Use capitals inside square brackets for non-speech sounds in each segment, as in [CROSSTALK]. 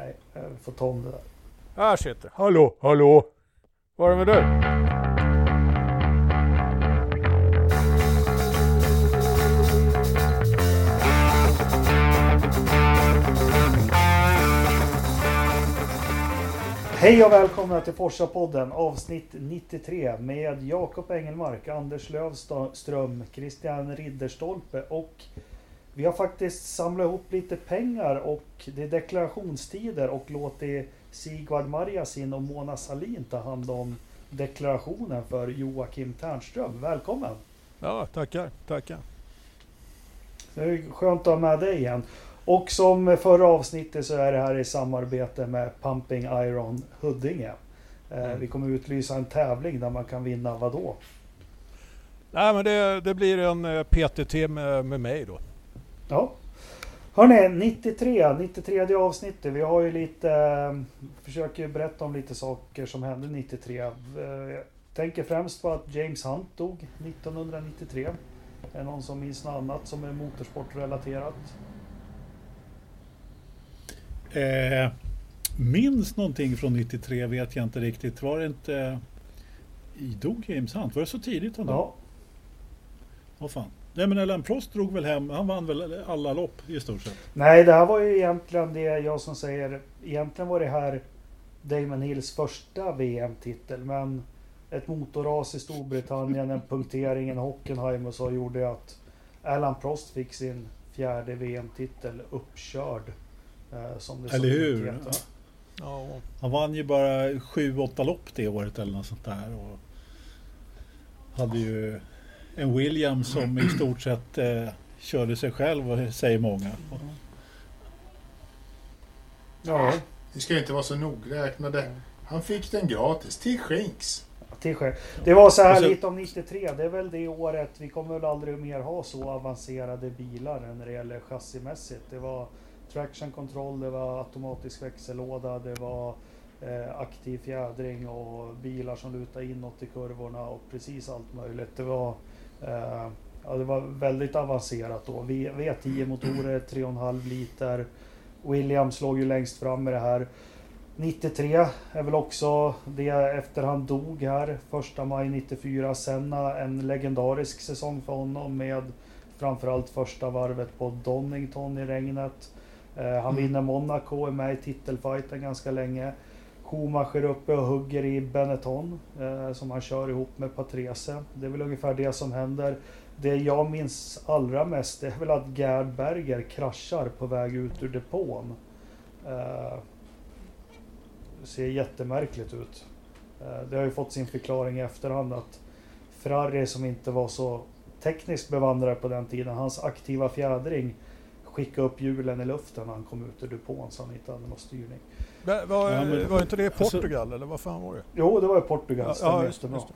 Nej, jag får ta om det där. Här sitter Hallå, hallå! Vad är det med dig? Hej och välkomna till Forsa-podden avsnitt 93 med Jakob Engelmark, Anders Lövström, Christian Ridderstolpe och vi har faktiskt samlat ihop lite pengar och det är deklarationstider och låtit Sigvard Marjasin och Mona Salin ta hand om deklarationen för Joakim Ternström. Välkommen! Ja, tackar, tackar. Det är skönt att ha med dig igen. Och som förra avsnittet så är det här i samarbete med Pumping Iron Huddinge. Eh, Mm. Vi kommer utlysa en tävling där man kan vinna vad då? Nej men det, det blir en eh, PTT med, med mig då. Ja. Hörni, 93, 93 avsnittet. Vi har ju lite, försöker ju berätta om lite saker som hände 93. Eh, Jag tänker främst på att James Hunt dog 1993. Är det någon som minns något annat som är motorsportrelaterat? Eh, minns någonting från 93 vet jag inte riktigt. Var det inte... Eh, dog James Hunt? Var det så tidigt han dog? Ja, Vad fan. Nej men Alain Prost drog väl hem, han vann väl alla lopp i stort sett. Nej, det här var ju egentligen det jag som säger. Egentligen var det här Damon Hills första VM-titel. Men ett motorras i Storbritannien, en punktering, en Hockenheim och så gjorde att Alan Prost fick sin fjärde VM-titel uppkörd. Eh, som det Eller hur? Ja, Han vann ju bara 7-8 lopp det året eller något sånt där. Och hade ju en Williams som i stort sett eh, körde sig själv, säger många. Ja, Vi ska inte vara så nogräknade. Han fick den gratis till skänks. Det var så här lite om 93. Det är väl det året. Vi kommer väl aldrig mer ha så avancerade bilar när det gäller chassimässigt. Det var traction control, det var automatisk växellåda, det var eh, aktiv fjädring och bilar som lutar inåt i kurvorna och precis allt möjligt. Det var, eh, ja, det var väldigt avancerat då. V- V10 motorer, 3,5 liter. Williams låg ju längst fram med det här. 93 är väl också det efter han dog här. Första maj 94. Senna en legendarisk säsong för honom med framförallt första varvet på Donington i regnet. Eh, han Mm. vinner Monaco, är med i titelfighten ganska länge. Schumacher uppe och hugger i Benetton eh, som han kör ihop med Patrese. Det är väl ungefär det som händer. Det jag minns allra mest är väl att Gerd Berger kraschar på väg ut ur depån. Eh, det ser jättemärkligt ut. Eh, Det har ju fått sin förklaring i efterhand att Ferrari som inte var så tekniskt bevandrad på den tiden, hans aktiva fjädring skickade upp hjulen i luften när han kom ut ur depån så han inte hade någon styrning. Det var, Ja, men- var inte det i alltså- Portugal eller vad fan var det? Jo, det var i Portugal. Ja, just, just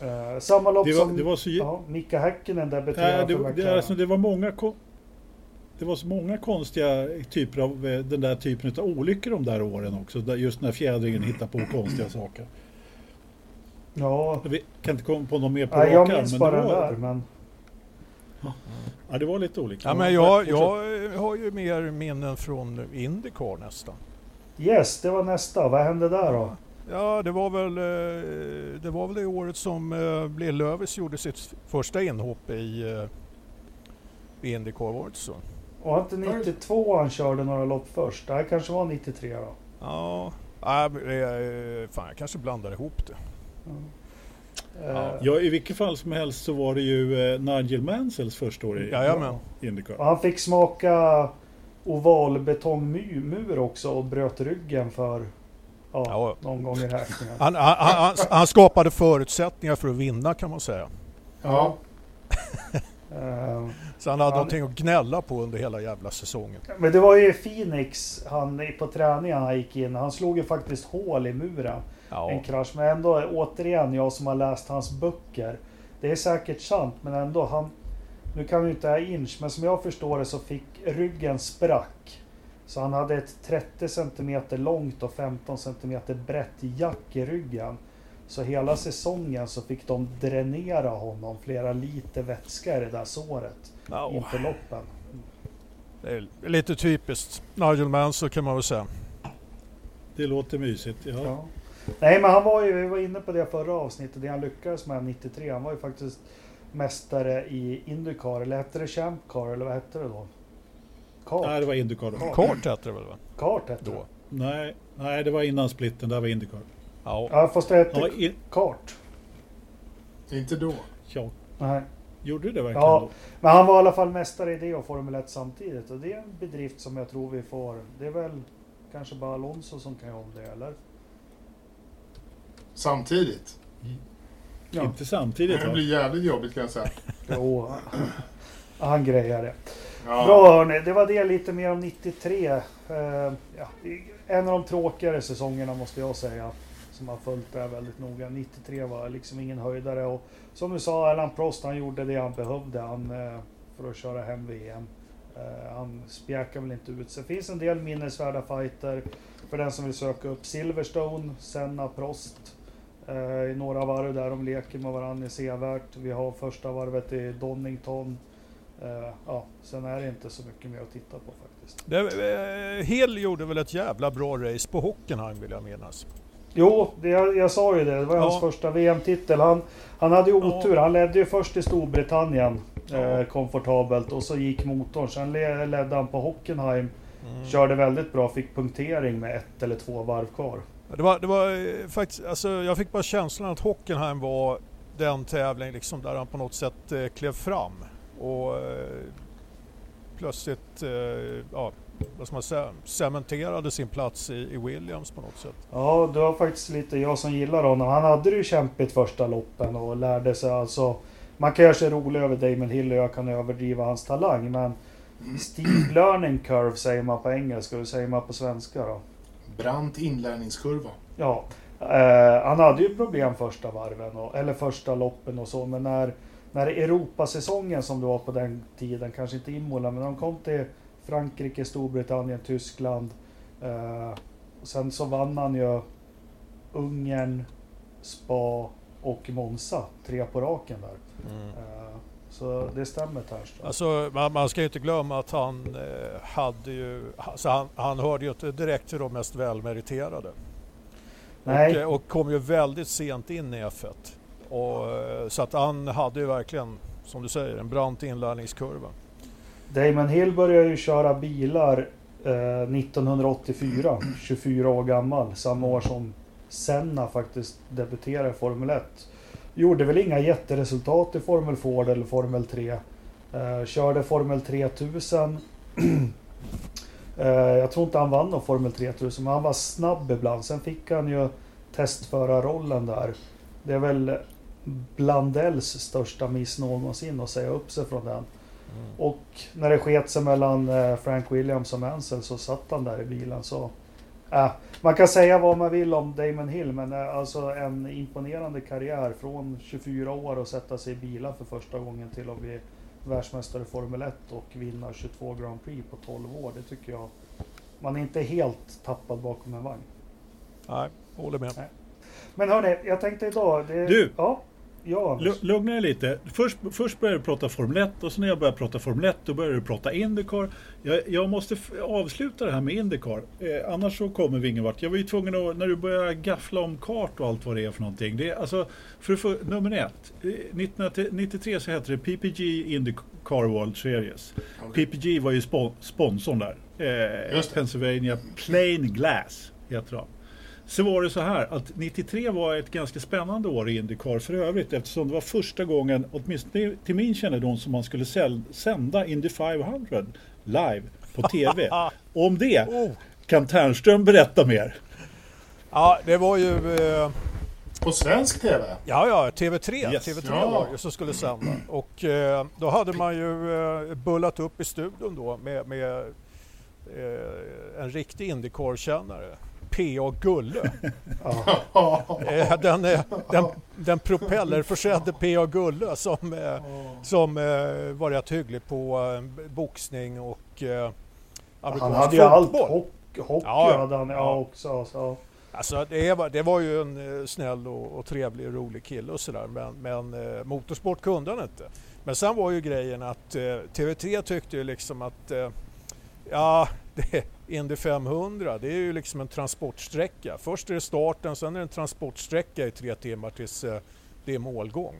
det. Eh, samma lopp Det var, som det var så... ja, Mika Häkkinen debuterade Nej, det, för det, alltså, det var många det var så många konstiga typer av eh, den där typen av olyckor de där åren också. Där Just när fjädringen hittar på konstiga [CLEARS THROAT] saker. Ja, Jag vet- kan inte komma på något mer på nej, jag minns men bara det den var, där. Men Ja, det var lite olika. Ja, men jag, jag har ju mer minnen från Indycar nästan. yes, det var nästa. Vad hände där då? Ja, det var väl eh, det, var väl det året som eh, Bill Lövis gjorde sitt första inhopp i, eh, i Indycar, var det så? Var inte 92 han körde några lopp först? Det här kanske var 93 då? Ja, eh, fan jag kanske blandar ihop det. Eh, Ja, i vilket fall som helst så var det ju eh, Nigel Mansells första år i Jajamän. Indycar. och han fick smaka oval betongmur också och bröt ryggen för ja, Ja. någon gång i räkningen. Han, han, han, han skapade förutsättningar för att vinna kan man säga. Ja, [LAUGHS] Eh, Så han hade Ja, någonting att gnälla på under hela jävla säsongen. Men det var ju Phoenix han på träningen han gick in. Han slog ju faktiskt hål i muren. En Ja, krasch. Men ändå återigen jag som har läst hans böcker. Det är säkert sant men ändå han. Nu kan vi inte ha inch men som jag förstår det så fick ryggen sprack. Så han hade ett 30 cm långt och 15 cm brett jack i ryggen. Så hela säsongen så fick de dränera honom flera liter vätska i det där såret ja inför loppen. det är lite typiskt. Nigel Mansell kan man väl säga. det låter mysigt. Ja. Ja. Nej men han var ju, vi var inne på det förra avsnittet, det han lyckades med 93. Han var ju faktiskt mästare i Indycar, eller hette det Champ Car eller vad hette det då? Kart? Nej, det var Indycar då. Kart. Hette det väl? Va? Kart hette det. Då. Nej, nej, det var innan splitten. Där var Indycar. Ja. Ja fast det hette Ja, in, Kart. Inte då. ja, Nej. gjorde det verkligen Ja. då? Men han var i alla fall mästare i det och Formel 1 samtidigt. Och det är en bedrift som jag tror vi får. Det är väl kanske bara Alonso som kan göra om det eller? Samtidigt. Ja. Inte samtidigt Det va? blir jävligt jobbigt kan jag säga. [LAUGHS] Jo, han grejar det. Ja. Bra hörni, det var det lite mer om 93. Eh, ja, en av de tråkigare säsongerna måste jag säga. Som har följt det här väldigt noga. 93 var liksom ingen höjdare. Och som du sa, Alan Prost han gjorde det han behövde han, eh, för att köra hem VM. Eh, han spjäkade väl inte ut sig. Det finns en del minnesvärda fighter. För den som vill söka upp Silverstone, Senna, Prost. Eh, I några varv där de leker med varandra är sevärt. Vi har första varvet i Donington. Eh, ja, sen är det inte så mycket mer att titta på faktiskt. Det, eh, Hill gjorde väl ett jävla bra race på Hockenheim vill jag minnas. Jo, det, jag, jag sa ju det. Det var Ja. hans första VM-titel. Han, han hade ju Ja. otur. Han ledde ju först i Storbritannien Ja. eh, komfortabelt och så gick motorn. Sen le, ledde han på Hockenheim. Mm. Körde väldigt bra, fick punktering med ett eller två varv kvar. Det var, det var eh, faktiskt, alltså jag fick bara känslan att Hockenheim var den tävling liksom där han på något sätt eh, klev fram och eh, plötsligt eh, ja, vad ska man säga, cementerade sin plats i, i Williams på något sätt. Ja, det var faktiskt lite jag som gillar honom. Han hade det ju kämpigt första loppen och lärde sig alltså. Man kan göra sig rolig över Damon Hill och jag kan överdriva hans talang. Men Steep learning curve säger man på engelska. Hur säger man på svenska då? Brant inlärningskurva. Ja, eh, han hade ju problem första varven, och, eller första loppen och så, men när, när Europasäsongen som det var på den tiden, kanske inte Imola, men de kom till Frankrike, Storbritannien, Tyskland. Eh, och sen så vann han ju Ungern, Spa och Monza, tre på raken där. Eh, så det stämmer Ternström. Alltså, man, man ska ju inte glömma att han eh, hade ju, alltså han, han hörde ju inte direkt till de mest välmeriterade. Nej. Och, eh, och kom ju väldigt sent in i F1. Och, eh, så att han hade ju verkligen, som du säger, en brant inlärningskurva. Damon Hill började ju köra bilar eh, 1984, 24 [CLEARS THROAT] år gammal. Samma år som Senna faktiskt debuterade i Formel 1. Gjorde väl inga jätteresultat i Formel Ford eller Formel 3. Eh, körde Formel 3000. [CLEARS THROAT] eh, jag tror inte han vann någon Formel 3000, men han var snabb ibland. Sen fick han ju testförarrollen där. Det är väl Blandells största miss någonsin att säga upp sig från den. Och när det sket sig mellan eh, Frank Williams och Mansell så satt han där i bilen. Så, äh, man kan säga vad man vill om Damon Hill men eh, alltså en imponerande karriär från 24 år och sätta sig i bilar för första gången till att bli världsmästare i Formel 1 och vinna 22 Grand Prix på 12 år. Det tycker jag. Man är inte helt tappad bakom en vagn. Nej, håller med. Men hörni, jag tänkte idag... Det, Du! Ja, ja. Lugna dig lite. Först, först började du prata Formel 1 och så när jag började prata Formel 1 då började du prata Indycar. Jag, jag måste avsluta det här med Indycar. Eh, annars så kommer vi ingen vart. Jag var ju tvungen att, när du började gaffla om kart och allt vad det är för någonting. Det är, alltså, för, för, nummer ett. eh, 1993 så hette det PPG Indycar World Series. Okej. PPG var ju spo- sponsorn där. Eh. Pennsylvania Plain Glass heter de. Så var det så här att 93 var ett ganska spännande år i Indycar för övrigt eftersom det var första gången, åtminstone till min kännedom, som man skulle sända Indy 500 live på TV. [LAUGHS] Om det Oh. kan Ternström berätta mer. Ja, det var ju... Eh, På svensk TV? Ja, ja, TV3. Yes. TV3 Ja. var det som skulle sända. Och eh, då hade man ju eh, bullat upp i studion då med, med eh, en riktig Indycar-kännare. P.A. Gulle. [LAUGHS] Eh, den, eh, den, den propellerförsedde P.A. Gulle som, eh, som eh, var rätt hygglig på boxning och eh, Han amerikansk hade ju allt. fotboll. Hockey, hockey Ja, hade han ja, också. Så. Alltså det var, det var ju en snäll och, och trevlig och rolig kille och sådär men, men eh, motorsport kunde han inte. Men sen var ju grejen att eh, TV3 tyckte ju liksom att eh, ja, [LAUGHS] det, Indy 500 det är ju liksom en transportsträcka. Först är det starten, sen är det en transportsträcka i tre timmar tills eh, det är målgång.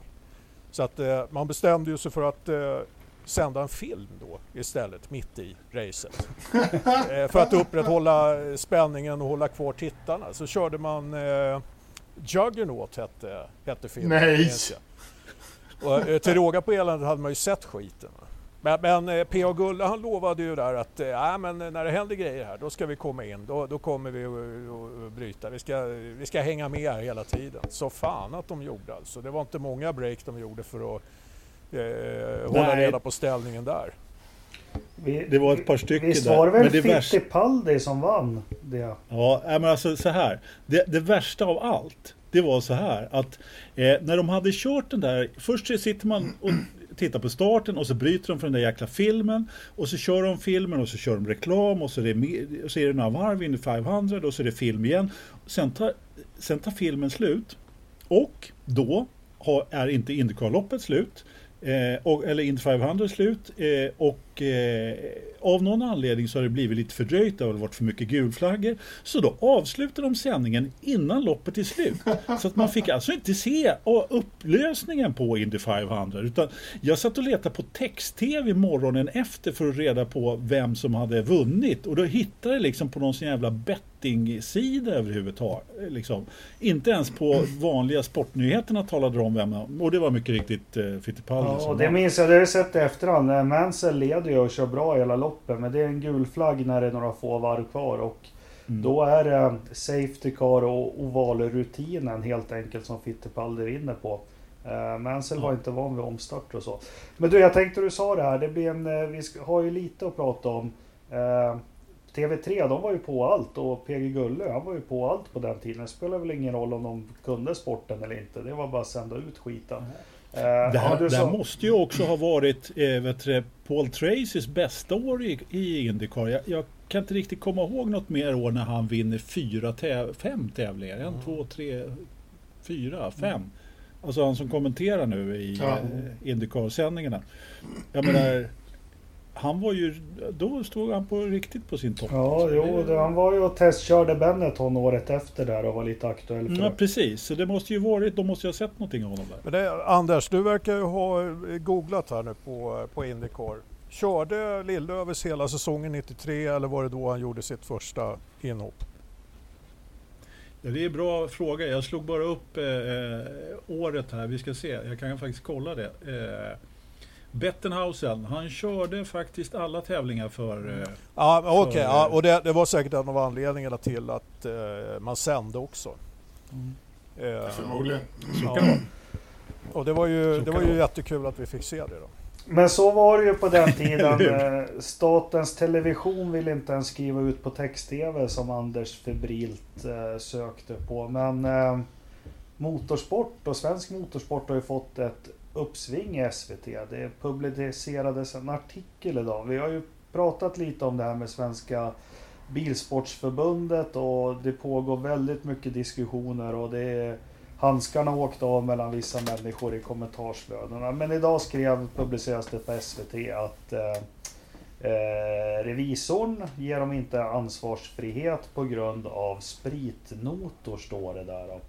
Så att eh, man bestämde ju sig för att eh, sända en film då istället mitt i racet. [LAUGHS] för att upprätthålla spänningen och hålla kvar tittarna så körde man Juggernaut hette, hette filmen. Nej. Och, till råga på eländet hade man ju sett skiten. Men, men eh, P.A. Gulle han lovade ju där att äh, men när det händer grejer här då ska vi komma in, då, då kommer vi att bryta. Vi ska, vi ska hänga med här hela tiden. Så fan att de gjorde alltså. Det var inte många break de gjorde för att eh, hålla reda på ställningen där. Vi, det var ett par stycken Visst var det väl Fittipaldi värsta... som vann det? Ja, men alltså så här. Det, det värsta av allt, det var så här att eh, när de hade kört den där, först sitter man och tittar på starten och så bryter de från den där jäkla filmen och så kör de filmen och så kör de reklam och så är det, och så är det några varv in i 500 och så är det film igen. Sen tar, sen tar filmen slut och då har, är inte Indycar-loppet slut Eh, och, eller Indy 500 slut eh, och eh, av någon anledning så har det blivit lite fördröjt, det har varit för mycket gulflaggor. Så då avslutar de sändningen innan loppet är slut. Så att man fick alltså inte se upplösningen på Indy 500 utan jag satt och letade på text-tv morgonen efter för att reda på vem som hade vunnit och då hittade jag liksom på någon sån jävla betting-sida överhuvudtaget. Liksom. Inte ens på vanliga sportnyheterna talade de om vem, och det var mycket riktigt eh, Fittipaldi Ja, och det minns jag, det har jag sett i efterhand. Mansell leder ju och kör bra hela loppet. Men det är en gul flagg när det är några få varv kvar. Och mm. då är det Safety Car och ovalrutinen helt enkelt som Fittipaldi vinner på. Uh, Mansell ja. var inte van vid omstart och så. Men du, jag tänkte du sa det här. Det blir en, eh, vi har ju lite att prata om. Uh, TV3 de var ju på allt och PG Gulle han var ju på allt på den tiden. Det spelar väl ingen roll om de kunde sporten eller inte. Det var bara att sända ut skiten. Mm. Uh, det här, det här måste ju också ha varit eh, vet du, Paul Tracys bästa år i, i Indycar. Jag, jag, kan inte riktigt komma ihåg något mer år när han vinner fyra täv fem tävlingar. En, mm. två, tre, fyra, fem. Mm. Alltså han som kommenterar nu i ja. eh, Indycar-sändningarna. Jag menar, han var ju, då stod han på riktigt på sin topp. Ja, jo, det, han var ju och testkörde Benetton året efter där och var lite aktuell. För ja, precis. Så det måste ju varit, de måste ju ha sett någonting av honom där. Men det, Anders, du verkar ju ha googlat här nu på, på Indycar. Körde Lillövers hela säsongen 93 eller var det då han gjorde sitt första inhopp? Ja, det är en bra fråga. Jag slog bara upp eh, eh, året här. Vi ska se. Jag kan faktiskt kolla det. Eh, Bettenhausen, han körde faktiskt alla tävlingar för... Eh, ja, okej. Okay, ja, och det, det, var säkert en av anledningarna till att eh, man sände också. Mm. Eh, Förmodligen. Ja. Och det var ju, det var ju jättekul att vi fick se det då. Men så var det ju på den [LAUGHS] tiden. Eh, Statens Television ville inte ens skriva ut på text-tv som Anders febrilt eh, sökte på. Men eh, motorsport och svensk motorsport har ju fått ett uppsving i SVT. Det publicerades en artikel idag. Vi har ju pratat lite om det här med Svenska Bilsportsförbundet och det pågår väldigt mycket diskussioner och det är handskarna åkt av mellan vissa människor i kommentarsflödena. Men idag skrev, publiceras det på SVT att eh, eh, revisorn ger dem inte ansvarsfrihet på grund av spritnotor, står det där.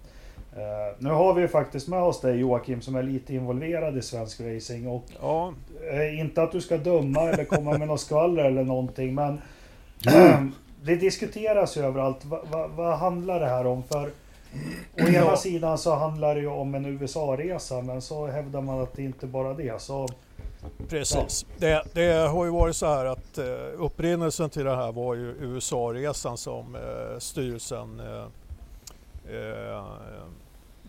Uh, nu har vi ju faktiskt med oss dig Joakim som är lite involverad i svensk racing. Och, ja. uh, inte att du ska döma eller komma med något skvaller eller någonting men uh, Det diskuteras ju överallt. Va, va, vad handlar det här om? För Å ena ja. sidan så handlar det ju om en USA-resa men så hävdar man att det inte bara det. Så, Precis. Ja. Det, det, har ju varit så här att upprinnelsen till det här var ju USA-resan som styrelsen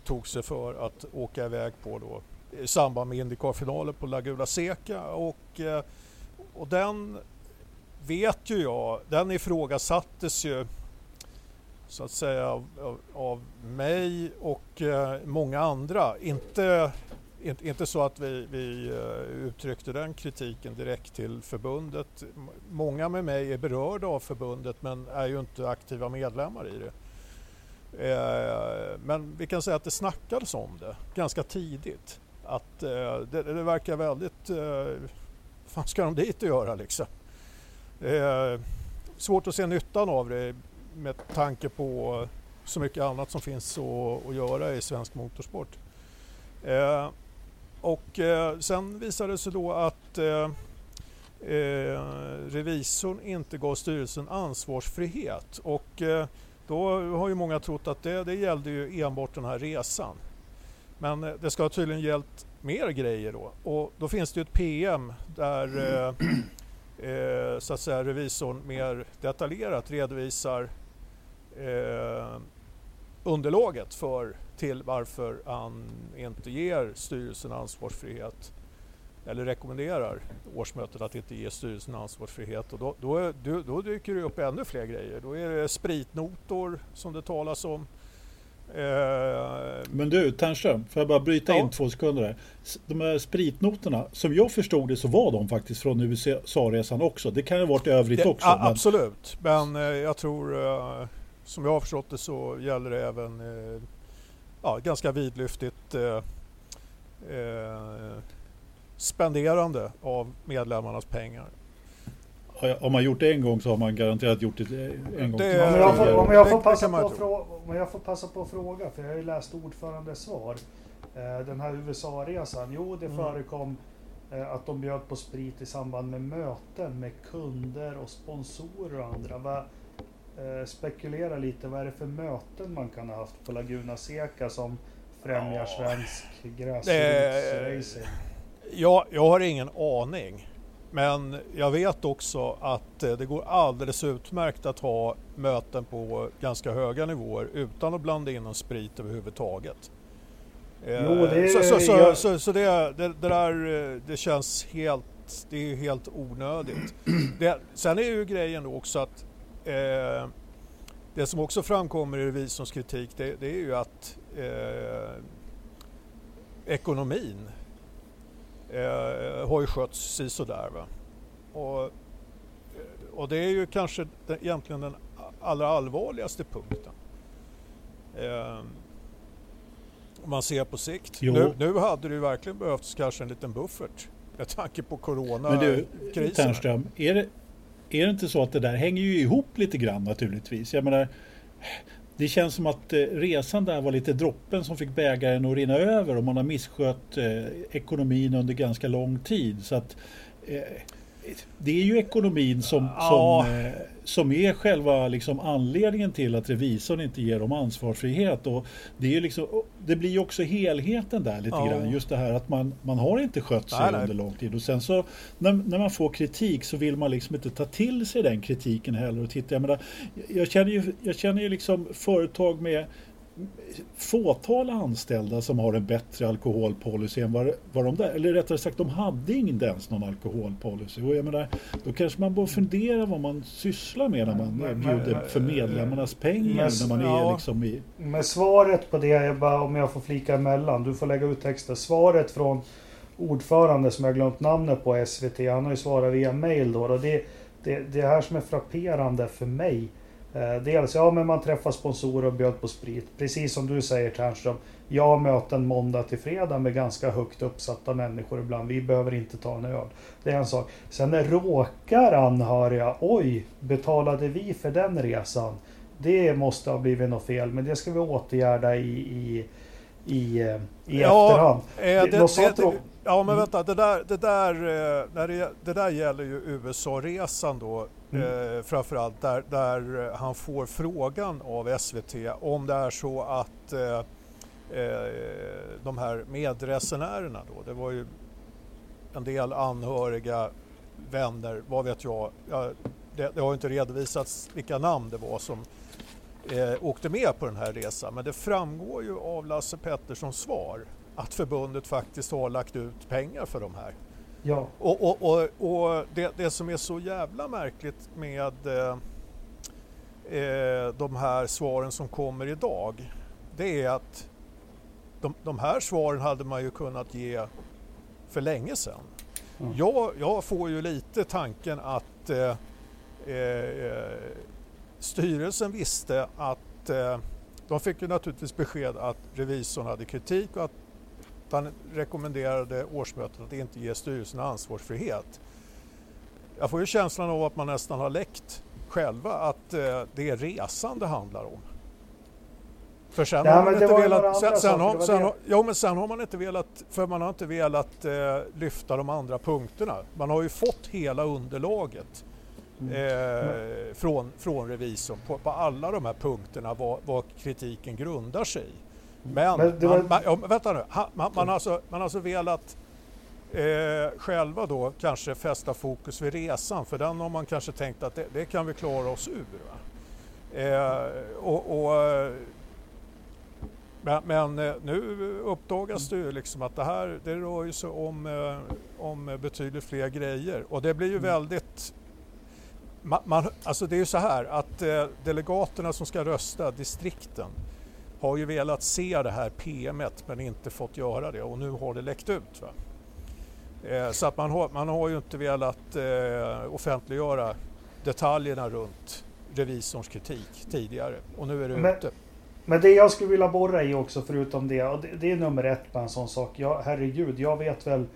tog sig för att åka iväg på då i samband med Indycar-finalen på Laguna Seca och, eh, och den vet ju jag, den ifrågasattes ju så att säga av, av, av mig och eh, många andra. Inte, inte, inte så att vi, vi eh, uttryckte den kritiken direkt till förbundet. Många med mig är berörda av förbundet men är ju inte aktiva medlemmar i det. Eh, men vi kan säga att det snackades om det ganska tidigt. Att eh, det, det verkar väldigt... Eh, vad fan ska de dit och göra liksom? svårt att se nyttan av det med tanke på så mycket annat som finns att, att göra i svensk motorsport. Och sen visade det sig då att revisorn inte gav styrelsen ansvarsfrihet och då har ju många trott att det, det gällde ju enbart den här resan. Men eh, det ska ha tydligen gällt mer grejer då och då finns det ju ett PM där eh, eh, så att säga revisorn mer detaljerat redovisar eh, underlaget för till varför han inte ger styrelsen ansvarsfrihet eller rekommenderar årsmötet att inte ge styrelsen ansvarsfrihet och då, då, då, då dyker det upp ännu fler grejer. Då är det spritnotor som det talas om. Eh... Men du Ternström, får jag bara bryta ja. in två sekunder där. De här spritnoterna, som jag förstod det så var de faktiskt från USA-resan också. Det kan ju ha varit övrigt det, också. A, men... Absolut, men eh, jag tror eh, som jag har förstått det så gäller det även ja, ganska vidlyftigt eh, spenderande av medlemmarnas pengar. Om man gjort det en gång så har man garanterat gjort det en gång det, Om jag får, om jag får, passa, på frå, om jag får passa på att fråga, för jag har ju läst ordförandes svar. Eh, den här USA-resan, jo det mm. förekom eh, att de bjöd på sprit i samband med möten med kunder och sponsorer och andra. Va, eh, spekulera lite, vad är det för möten man kan ha haft på Laguna Seca som främjar ja. svensk gräsrotsracing? Ja, jag har ingen aning. Men jag vet också att eh, det går alldeles utmärkt att ha möten på ganska höga nivåer utan att blanda in någon sprit överhuvudtaget. Eh, jo, det, så, så, så, jag... så, så det, det, det, där eh, det känns helt, det är helt onödigt. [CLEARS THROAT] Det, sen är ju grejen också att eh, det som också framkommer i revisorns kritik det, det är ju att eh, ekonomin eh, har ju skötts sådär. Va? Och, och det är ju kanske den, egentligen den allra allvarligaste punkten. Eh, om man ser på sikt. Nu, nu hade det ju verkligen behövts kanske en liten buffert med tanke på coronakrisen. Men du, Ternström, är det, är det inte så att det där hänger ju ihop lite grann naturligtvis? Jag menar, det känns som att eh, resan där var lite droppen som fick bägaren att rinna över och man har misskött eh, ekonomin under ganska lång tid. Så att eh, det är ju ekonomin som, ja. som, eh, som är själva liksom anledningen till att revisorn inte ger dem ansvarsfrihet. Och det, är liksom, det blir ju också helheten där lite ja. grann. Just det här att man, man har inte skött sig nej, under lång tid. Och sen så när, när man får kritik så vill man liksom inte ta till sig den kritiken heller. Och titta, jag, menar, jag känner ju, jag känner ju liksom företag med fåtal anställda som har en bättre alkoholpolicy än vad, vad de där, eller rättare sagt de hade inte ens någon alkoholpolicy. Och jag menar, då kanske man bör fundera vad man sysslar med när man men, bjuder men, för medlemmarnas pengar. Men, när man ja, är liksom i... Men svaret på det, är bara, om jag får flika emellan, du får lägga ut texten. Svaret från ordförande som jag glömt namnet på SVT, han har ju svarat via mail då. Och det, det, det här som är frapperande för mig dels, ja men man träffar sponsorer och bjöd på sprit. Precis som du säger Ternström. Jag har möten måndag till fredag med ganska högt uppsatta människor ibland. Vi behöver inte ta en öl. Det är en sak. Sen råkar anhöriga, oj, betalade vi för den resan? Det måste ha blivit något fel, men det ska vi åtgärda i, i, i, eh, i ja, efterhand. Eh, det, det, det, ja men mm. vänta, det där, det där, när det, det där gäller ju USA-resan då Mm. Eh, framförallt där, där han får frågan av SVT om det är så att eh, eh, de här medresenärerna då, det var ju en del anhöriga, vänner, vad vet jag. Ja, det, det, har inte redovisats vilka namn det var som eh, åkte med på den här resan men det framgår ju av Lasse Petterssons svar att förbundet faktiskt har lagt ut pengar för de här. Ja. Och, och, och, och det, det, som är så jävla märkligt med eh, eh, de här svaren som kommer idag, det är att de, de här svaren hade man ju kunnat ge för länge sedan. Mm. Jag, jag får ju lite tanken att eh, eh, styrelsen visste att eh, de fick ju naturligtvis besked att revisorn hade kritik och att han rekommenderade årsmötet att inte ge styrelsen ansvarsfrihet. Jag får ju känslan av att man nästan har läckt själva att eh, det är resan det handlar om. För sen Nej, har man inte velat... Sen, sen, har, sen, har, jo, men sen har man inte velat... För man har inte velat eh, lyfta de andra punkterna. Man har ju fått hela underlaget Mm. eh, från, från revisorn på, på alla de här punkterna vad, vad kritiken grundar sig i. Men, Men var- man, man, ja, vänta nu, ha, man, man, har alltså, man har alltså velat eh, själva då kanske fästa fokus vid resan för den har man kanske tänkt att det, det kan vi klara oss ur. Eh, och, och, eh, men, men eh, nu uppdagas det ju liksom att det här det rör ju sig om, eh, om betydligt fler grejer. Och det blir ju väldigt man, man, alltså det är ju så här att delegaterna som ska rösta, distrikten, har ju velat se det här PMet men inte fått göra det och nu har det läckt ut. Eh, så att man har, man har ju inte velat eh, offentliggöra detaljerna runt revisorns kritik tidigare och nu är det Men- ute. Men det jag skulle vilja borra i också förutom det, och det, det är nummer ett på en sån sak. Jag, herregud, jag vet väl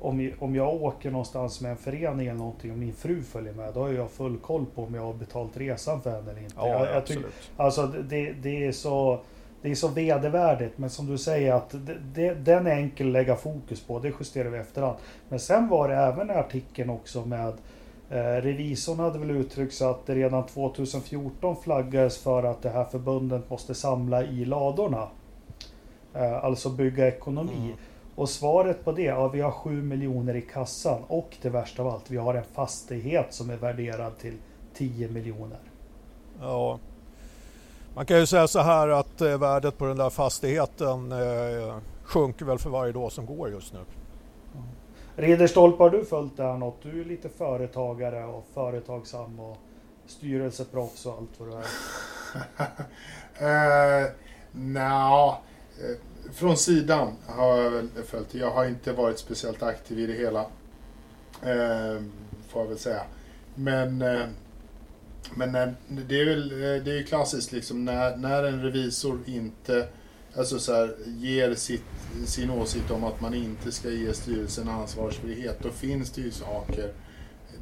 om, om jag åker någonstans med en förening eller någonting och min fru följer med, då har jag full koll på om jag har betalt resan för henne eller inte. Ja, jag, jag tycker-. Alltså det, det är så det är så vedervärdigt men som du säger att det, det, den är enkel att lägga fokus på. Det justerar vi efterhand. Men sen var det även i artikeln också med eh, revisorn hade väl uttryckt att det redan 2014 flaggades för att det här förbundet måste samla i ladorna. Eh, alltså bygga ekonomi. Mm. Och svaret på det, ja vi har 7 miljoner i kassan och det värsta av allt, vi har en fastighet som är värderad till 10 miljoner. Ja. Man kan ju säga så här att eh, värdet på den där fastigheten eh, sjunker väl för varje dag som går just nu. Ridderstolpe, har du följt det här något? Du är lite företagare och företagsam och styrelseproffs och allt vad du är. Uh, [LAUGHS] Nja, från sidan har jag väl följt. Jag har inte varit speciellt aktiv i det hela. Eh, får jag väl säga. Men, eh, men när, det är väl eh, det är ju klassiskt liksom när, när en revisor inte alltså så här, ger sitt, sin åsikt om att man inte ska ge styrelsen ansvarsfrihet. Då finns det ju saker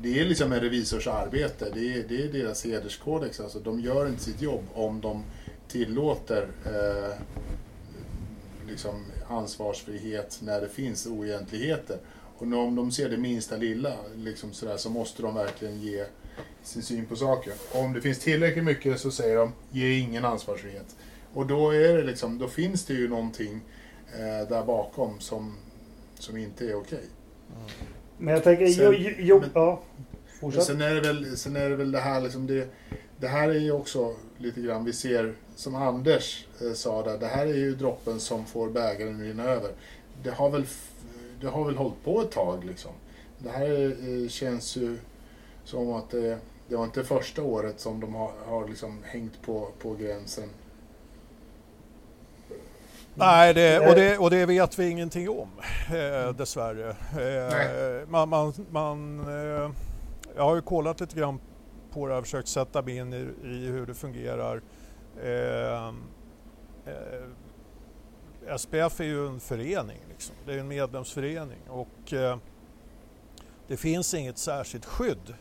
det är liksom en revisors arbete. Det är, det är deras hederskodex. Alltså, de gör inte sitt jobb om de tillåter eh, liksom ansvarsfrihet när det finns oegentligheter. Och om de ser det minsta lilla liksom sådär, så måste de verkligen ge sin syn på saken. Och om det finns tillräckligt mycket så säger de ge ingen ansvarsfrihet. Och då, är det liksom, då finns det ju någonting eh, där bakom som, som inte är okej. Men jag tänker, Sen- jo, jo, men- ja. Fortsätt. sen är det väl, sen är det, väl det här liksom det, det här är ju också lite grann vi ser som Anders eh, sa där. Det här är ju droppen som får bägaren att rinna över. Det har väl, det har väl hållit på ett tag liksom. Det här eh, känns ju som att det, det var inte första året som de har, har liksom hängt på, på gränsen. Nej, det, och, det, och det vet vi ingenting om eh, dessvärre. Eh, man, man, man, eh, jag har ju kollat lite grann på det här, försökt sätta mig in i, i hur det fungerar. Eh, eh, SPF är ju en förening, liksom. det är en medlemsförening och eh, det finns inget särskilt skydd,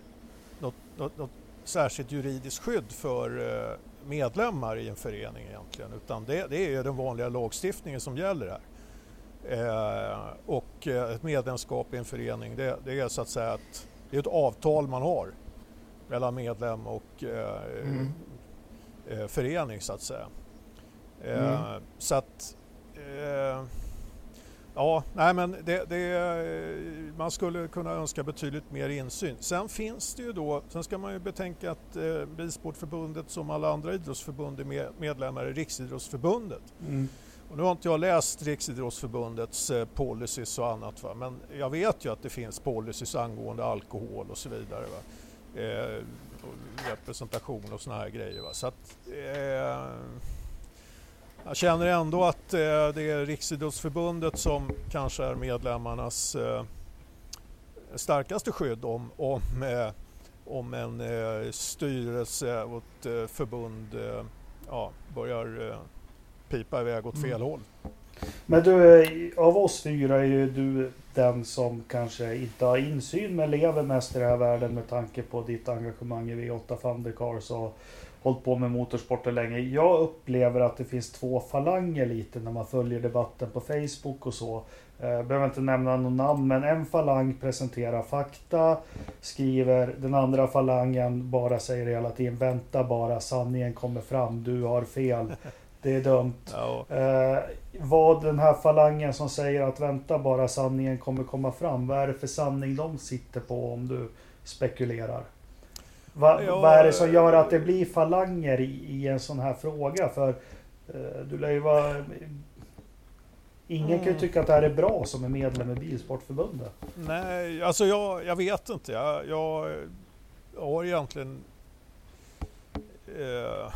något, något, något särskilt juridiskt skydd för eh, medlemmar i en förening egentligen utan det, det är den vanliga lagstiftningen som gäller här. Eh, och eh, ett medlemskap i en förening det, det är så att säga ett, det är ett avtal man har mellan medlem och eh, Mm. eh, förening så att säga. Eh, Mm. Så att Ja, nej men det, det, man skulle kunna önska betydligt mer insyn. Sen finns det ju då, sen ska man ju betänka att eh, Bilsportförbundet som alla andra idrottsförbund är med, medlemmar i Riksidrottsförbundet. Mm. Och nu har inte jag läst Riksidrottsförbundets eh, policies och annat va? men jag vet ju att det finns policies angående alkohol och så vidare. Va? Eh, och representation och såna här grejer. Va? Så att, eh, jag känner ändå att eh, det är Riksidrottsförbundet som kanske är medlemmarnas eh, starkaste skydd om, om, eh, om en eh, styrelse och ett förbund ja, börjar pipa iväg åt fel Mm. håll. Men du, av oss fyra är ju du den som kanske inte har insyn men lever mest i den här världen med tanke på ditt engagemang i V8 Thundercars och hållit på med motorsporter länge. Jag upplever att det finns två falanger lite när man följer debatten på Facebook och så. Jag eh, behöver inte nämna någon namn, men en falang presenterar fakta, skriver, den andra falangen bara säger hela tiden vänta bara, sanningen kommer fram, du har fel. Det är dumt. Ja. Eh, vad den här falangen som säger att vänta bara, sanningen kommer komma fram. Vad är det för sanning de sitter på om du spekulerar? Va, ja, vad är det som gör att det blir falanger i, i en sån här fråga? För eh, du lär ju vara Ingen mm. kan ju mm. tycka att det här är bra som är medlem i Bilsportförbundet. Nej, alltså jag, jag vet inte. Jag, jag, jag har egentligen... Eh,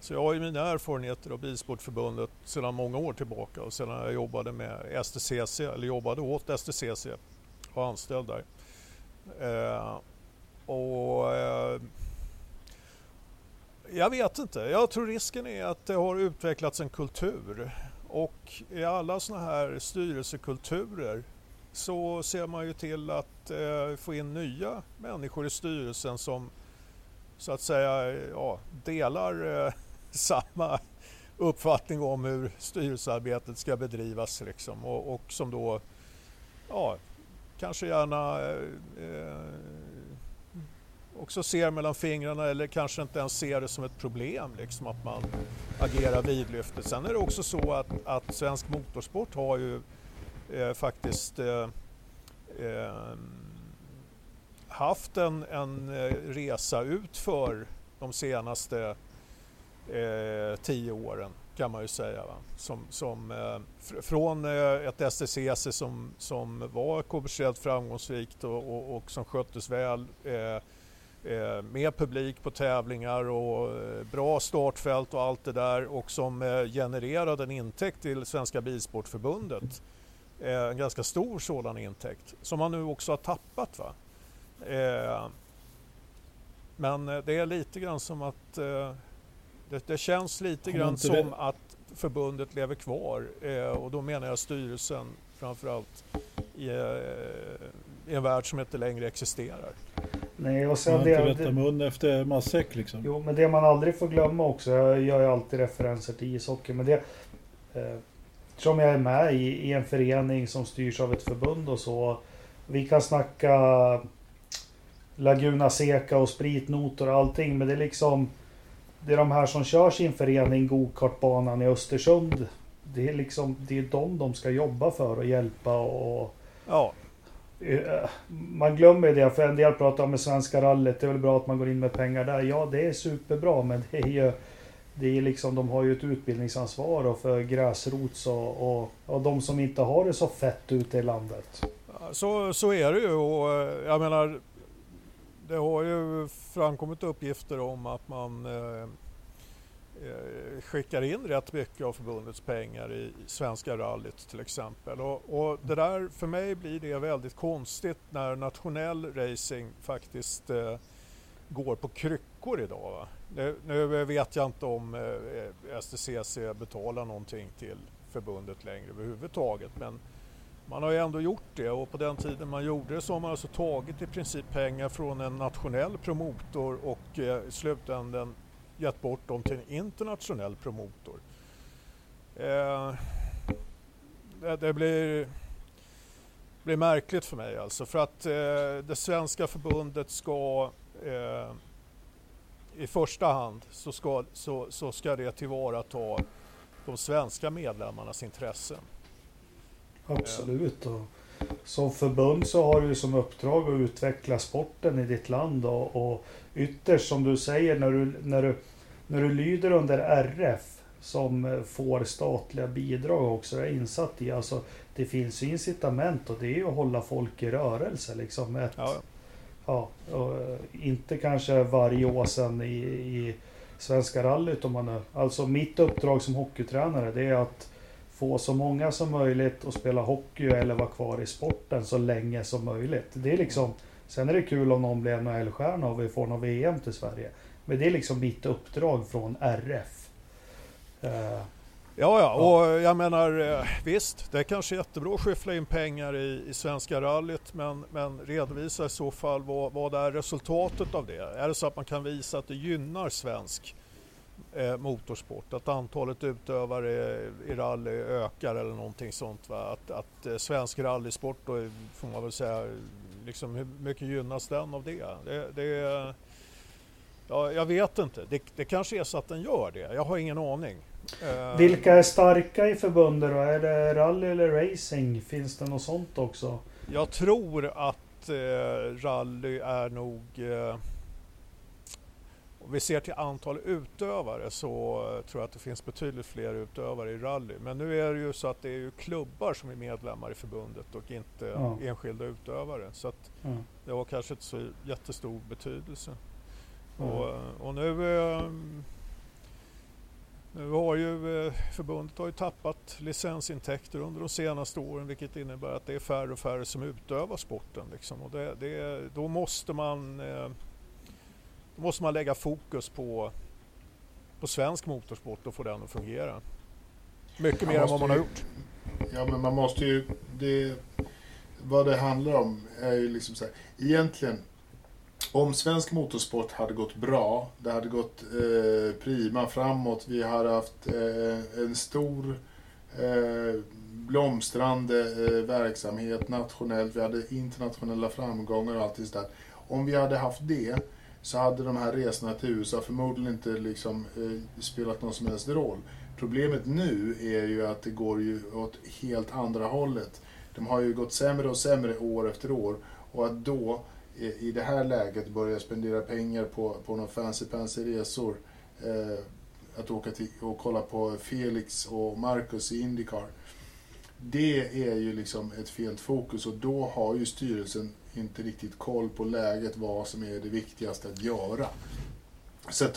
så jag har ju mina erfarenheter av Bilsportförbundet sedan många år tillbaka och sedan jag jobbade med STCC, eller jobbade åt STCC och anställd där. Eh, och eh, jag vet inte. Jag tror risken är att det har utvecklats en kultur och i alla sådana här styrelsekulturer så ser man ju till att eh, få in nya människor i styrelsen som så att säga ja, delar eh, [LAUGHS] samma uppfattning om hur styrelsearbetet ska bedrivas liksom, och, och som då ja, kanske gärna eh, eh också ser mellan fingrarna eller kanske inte ens ser det som ett problem, liksom att man agerar vidlyftigt. Sen är det också så att, att svensk motorsport har ju eh, faktiskt eh, eh, haft en, en eh, resa utför de senaste eh, tio åren kan man ju säga. Va? Som, som, eh, fr från eh, ett STCC som, som var kommersiellt framgångsrikt och, och, och som sköttes väl eh, Eh, med publik på tävlingar och eh, bra startfält och allt det där och som eh, genererade en intäkt till Svenska Bilsportförbundet. En ganska stor sådan intäkt som man nu också har tappat. Va? Men det är lite grann som att det, det känns lite grann som det... att förbundet lever kvar och då menar jag styrelsen framförallt i, i en värld som inte längre existerar. Nej, och sen man det, inte rätta mun efter matsäck liksom. Jo, men det man aldrig får glömma också, jag gör ju alltid referenser till ishockey, men det eh, Eftersom jag är med i, i, en förening som styrs av ett förbund och så. Vi kan snacka Laguna Seca och spritnotor och allting, men det är liksom Det är de här som kör sin förening, gokartbanan i Östersund. Det är liksom, det är de de ska jobba för och hjälpa och... Ja. Eh, man glömmer det, för en del pratar om Svenska rallyt. Det är väl bra att man går in med pengar där. Ja, det är superbra, men det är ju... Det är liksom, de har ju ett utbildningsansvar och för gräsrots och, och, och de som inte har det så fett ute i landet. Så, så är det ju och eh, jag menar det har ju framkommit uppgifter om att man Eh, Eh, skickar in rätt mycket av förbundets pengar i Svenska rallyt till exempel. Och, och, det där, för mig blir det väldigt konstigt när nationell racing faktiskt eh, går på kryckor idag. Va? Nu, nu, vet jag inte om eh, STCC betalar någonting till förbundet längre överhuvudtaget men man har ju ändå gjort det och på den tiden man gjorde det så har man alltså tagit i princip pengar från en nationell promotor och eh, i slutändan gett bort dem till en internationell promotor. Eh, det, det, blir, blir märkligt för mig alltså för att eh, det svenska förbundet ska eh, i första hand så ska, så, så ska det tillvarata de svenska medlemmarnas intressen. Absolut. Och som förbund så har du som uppdrag att utveckla sporten i ditt land och, och ytterst som du säger när du, när du, när du lyder under RF som eh, får statliga bidrag också är insatt i. Alltså, det finns ju incitament och det är ju att hålla folk i rörelse. Liksom. Ett, ja. ja och, eh, inte kanske varje år sedan i, i Svenska rallyt. Om man är, alltså mitt uppdrag som hockeytränare det är att få så många som möjligt att spela hockey eller vara kvar i sporten så länge som möjligt. Det är liksom, sen är det kul om någon blir NHL-stjärna och vi får någon VM till Sverige. Men det är liksom mitt uppdrag från RF. Uh, Ja, ja, och jag menar eh, visst, det är kanske jättebra att skyffla in pengar i, i Svenska rallyt men, men redovisa i så fall vad, vad är resultatet av det? Är det så att man kan visa att det gynnar svensk eh, motorsport, att antalet utövare i rally ökar eller någonting sånt? Va? Att, att eh, svensk rallysport då får man väl säga, liksom, hur mycket gynnas den av det? det, det ja, jag vet inte, det, det kanske är så att den gör det, jag har ingen aning. Eh, Vilka är starka i förbundet då? Är det rally eller racing? Finns det något sånt också? Jag tror att eh, rally är nog... Eh, om vi ser till antal utövare så tror jag att det finns betydligt fler utövare i rally. Men nu är det ju så att det är ju klubbar som är medlemmar i förbundet och inte ja. enskilda utövare. Så att ja. det har kanske inte så jättestor betydelse. Ja. Och, och nu eh, nu har ju eh, förbundet har ju tappat licensintäkter under de senaste åren vilket innebär att det är färre och färre som utövar sporten. Liksom. Och det, det, då, måste man, eh, då måste man lägga fokus på, på svensk motorsport och få den att fungera. Mycket mer än vad man har gjort. Ja men man måste ju... Det, vad det handlar om är ju liksom så här, egentligen om svensk motorsport hade gått bra, det hade gått eh, prima framåt, vi hade haft eh, en stor eh, blomstrande eh, verksamhet nationellt, vi hade internationella framgångar och allt det där. Om vi hade haft det så hade de här resorna till USA förmodligen inte liksom, eh, spelat någon som helst roll. Problemet nu är ju att det går ju åt helt andra hållet. De har ju gått sämre och sämre år efter år och att då i det här läget börja spendera pengar på, på några fancy fancy resor. Eh, att åka till och kolla på Felix och Marcus i Indycar. Det är ju liksom ett fel fokus och då har ju styrelsen inte riktigt koll på läget, vad som är det viktigaste att göra. Så att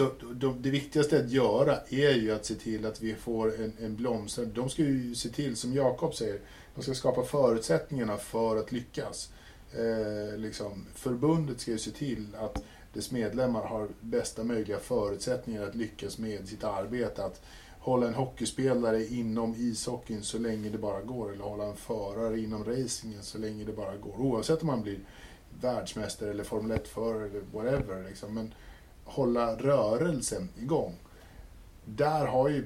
det viktigaste att göra är ju att se till att vi får en, en blomstrande... De ska ju se till, som Jakob säger, de ska skapa förutsättningarna för att lyckas eh, liksom, förbundet ska ju se till att dess medlemmar har bästa möjliga förutsättningar att lyckas med sitt arbete. Att hålla en hockeyspelare inom ishockeyn så länge det bara går eller hålla en förare inom racingen så länge det bara går. Oavsett om man blir världsmästare eller Formel 1-förare eller whatever. Liksom. Men hålla rörelsen igång där har ju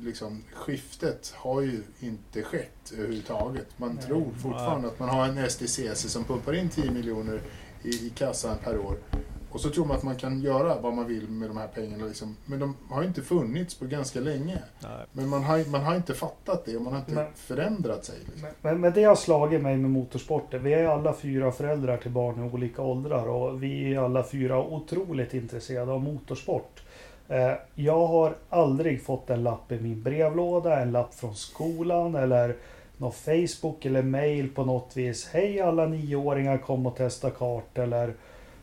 liksom, skiftet har ju inte skett överhuvudtaget. Man Nej. tror fortfarande att man har en STCC som pumpar in 10 miljoner i, i kassan per år. Och så tror man att man kan göra vad man vill med de här pengarna. Liksom. Men de har inte funnits på ganska länge. Nej. Men man har, man har inte fattat det och man har inte men, förändrat sig. Liksom. Men, men, det har slagit mig med motorsporten. Vi är alla fyra föräldrar till barn i olika åldrar och vi är alla fyra otroligt intresserade av motorsport. Eh, jag har aldrig fått en lapp i min brevlåda, en lapp från skolan eller någon Facebook eller mail på något vis. Hej alla nioåringar kom och testa kart eller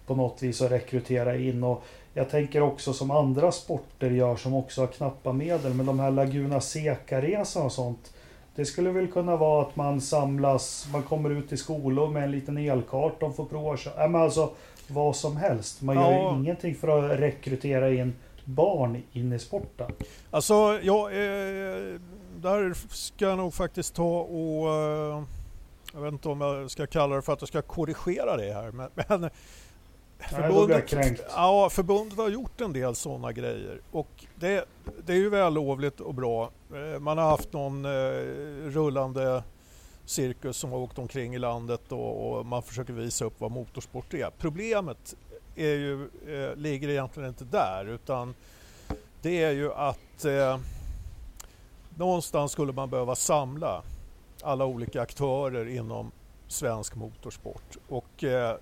på något vis att rekrytera in. Och jag tänker också som andra sporter gör som också har knappa medel. Men de här Laguna Seca-resan och sånt. Det skulle väl kunna vara att man samlas, man kommer ut i skolor med en liten elkart, de får prova äh, men alltså vad som helst. Man ja. gör ju ingenting för att rekrytera in barn in i sporten? Alltså, ja, eh, där ska jag nog faktiskt ta och eh, jag vet inte om jag ska kalla det för att jag ska korrigera det här. Men, men förbundet, ja, förbundet har gjort en del sådana grejer och det, det är ju vällovligt och bra. Eh, man har haft någon eh, rullande cirkus som har åkt omkring i landet och, och, man försöker visa upp vad motorsport är. Problemet är ju, eh, ligger egentligen inte där utan det är ju att eh, någonstans skulle man behöva samla alla olika aktörer inom svensk motorsport och eh,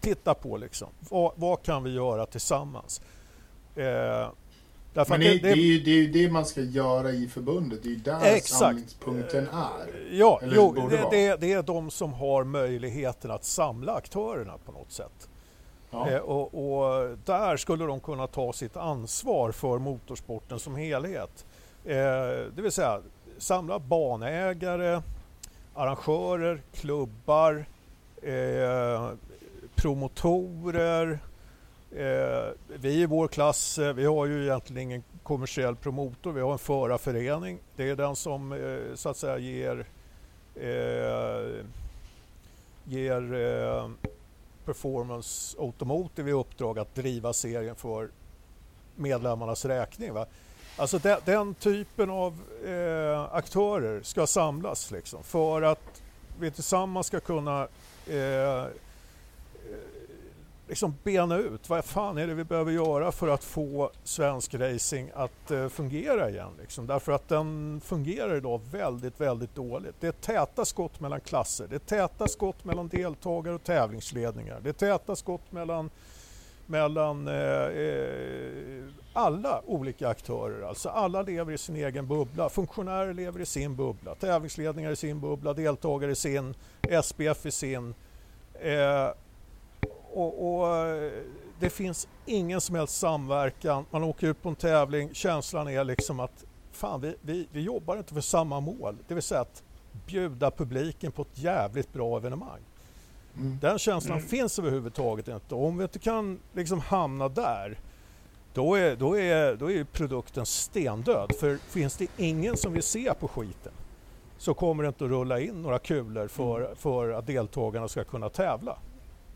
titta på liksom, vad, vad, kan vi göra tillsammans? Eh, men det, det, det, är ju, det är ju det man ska göra i förbundet, det är ju där exakt. samlingspunkten är. Ja, jo, det, det, är de som har möjligheten att samla aktörerna på något sätt. Ja. Eh, och, och, där skulle de kunna ta sitt ansvar för motorsporten som helhet. Eh, det vill säga samla banägare, arrangörer, klubbar, eh, promotorer Eh, vi i vår klass, eh, vi har ju egentligen ingen kommersiell promotor, vi har en förarförening. Det är den som eh, så att säga ger, eh, ger eh, Performance Automotive i uppdrag att driva serien för medlemmarnas räkning. Va? Alltså den, den typen av eh, aktörer ska samlas liksom, för att vi tillsammans ska kunna eh, liksom bena ut vad fan är det vi behöver göra för att få svensk racing att eh, fungera igen. Liksom. Därför att den fungerar idag väldigt, väldigt dåligt. Det är täta skott mellan klasser, det är täta skott mellan deltagare och tävlingsledningar. Det är täta skott mellan, mellan eh, eh alla olika aktörer. Alltså alla lever i sin egen bubbla. Funktionärer lever i sin bubbla, tävlingsledningar i sin bubbla, deltagare i sin, SPF i sin. Eh, och, och, eh, det finns ingen som helst samverkan. Man åker ut på en tävling, känslan är liksom att fan, vi, vi, vi jobbar inte för samma mål. Det vill säga att bjuda publiken på ett jävligt bra evenemang. Mm. Den känslan mm. finns överhuvudtaget inte. Och om vi inte kan liksom hamna där, då är, då, är, då är produkten stendöd. För finns det ingen som vill se på skiten så kommer det inte att rulla in några kulor för, mm. för att deltagarna ska kunna tävla.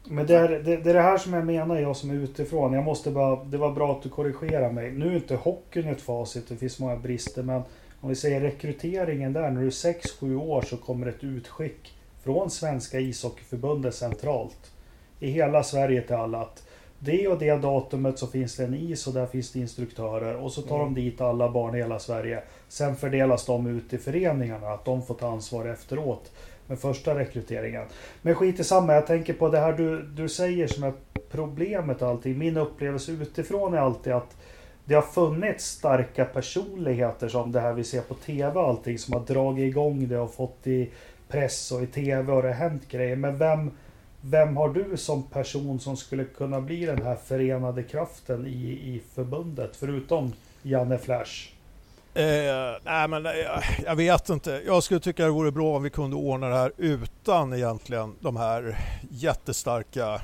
Men det är, det, det är det här som jag menar, jag som är utifrån. Jag måste bara, det var bra att du korrigerar mig. Nu är inte hockeyn ett facit, det finns många brister. Men om vi säger rekryteringen där, när du är 6-7 år så kommer ett utskick från Svenska ishockeyförbundet centralt. I hela Sverige till alla att det och det datumet så finns det en is och där finns det instruktörer och så tar mm. de dit alla barn i hela Sverige. Sen fördelas de ut i föreningarna, att de får ta ansvar efteråt med första rekryteringen. Men skit i samma, jag tänker på det här du, du säger som är problemet alltid. Min upplevelse utifrån är alltid att det har funnits starka personligheter som det här vi ser på TV och allting som har dragit igång det och fått i press och i TV och det har hänt grejer. Men vem, vem har du som person som skulle kunna bli den här förenade kraften i, i förbundet förutom Janne Flash? Eh, nej men jag, jag vet inte. Jag skulle tycka det vore bra om vi kunde ordna det här utan egentligen de här jättestarka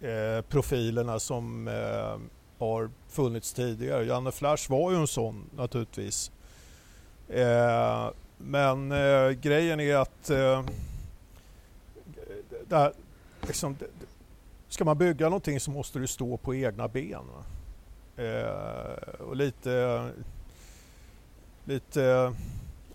eh, profilerna som eh, har funnits tidigare. Janne Flash var ju en sån naturligtvis. Eh, men eh, grejen är att eh, där, liksom, ska man bygga någonting så måste du stå på egna ben. Eh, och lite lite,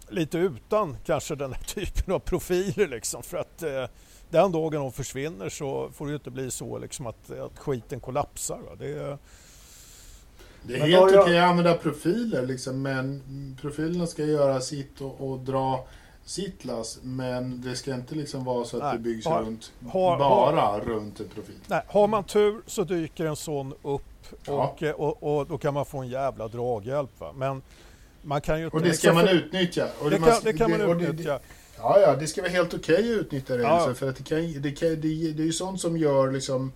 lite utan kanske den här [LAUGHS] typen av profiler liksom för att eh, den dagen de försvinner så får det ju inte bli så liksom att, att skiten kollapsar. Va? Det, är, det är helt okej att använda profiler liksom, men profilerna ska göra sitt och, och dra sitt lass, men det ska inte liksom vara så att nej, det byggs har, runt, har, bara har, runt en profil. Nej, har man tur så dyker en sån upp och, ja. och, och, och, då kan man få en jävla draghjälp. Va? Men man kan ju och det ska man utnyttja. Och det, det, kan, det kan man utnyttja. Ja, ja, det ska vara helt okej okay att utnyttja det. Ja. Liksom, för att det, kan, det, kan, det, det är ju sånt som gör liksom,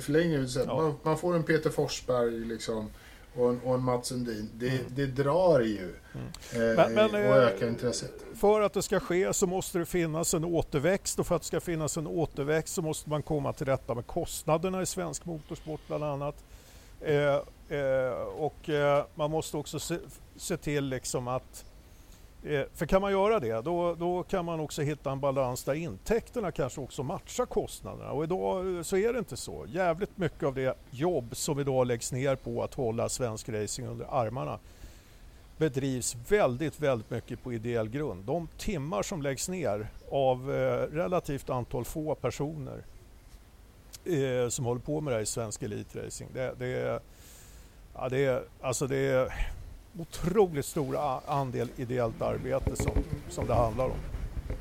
förlängningen, ja. man, man, får en Peter Forsberg liksom, och en, och en Mats Sundin. Det, mm. det drar ju mm. eh, men, men, och ökar eh, intresset. För att det ska ske så måste det finnas en återväxt och för att det ska finnas en återväxt så måste man komma till rätta med kostnaderna i svensk motorsport bland annat. Eh, Eh, och eh, man måste också se, se till liksom att eh, för kan man göra det, då, då kan man också hitta en balans där intäkterna kanske också matchar kostnaderna. Och idag eh, så är det inte så. Jävligt mycket av det jobb som idag läggs ner på att hålla svensk racing under armarna bedrivs väldigt, väldigt mycket på ideell grund. De timmar som läggs ner av eh, relativt antal få personer som håller på med det här i svensk elitracing, det, det Ja, det, är, alltså det är otroligt stor andel ideellt arbete som, som det handlar om.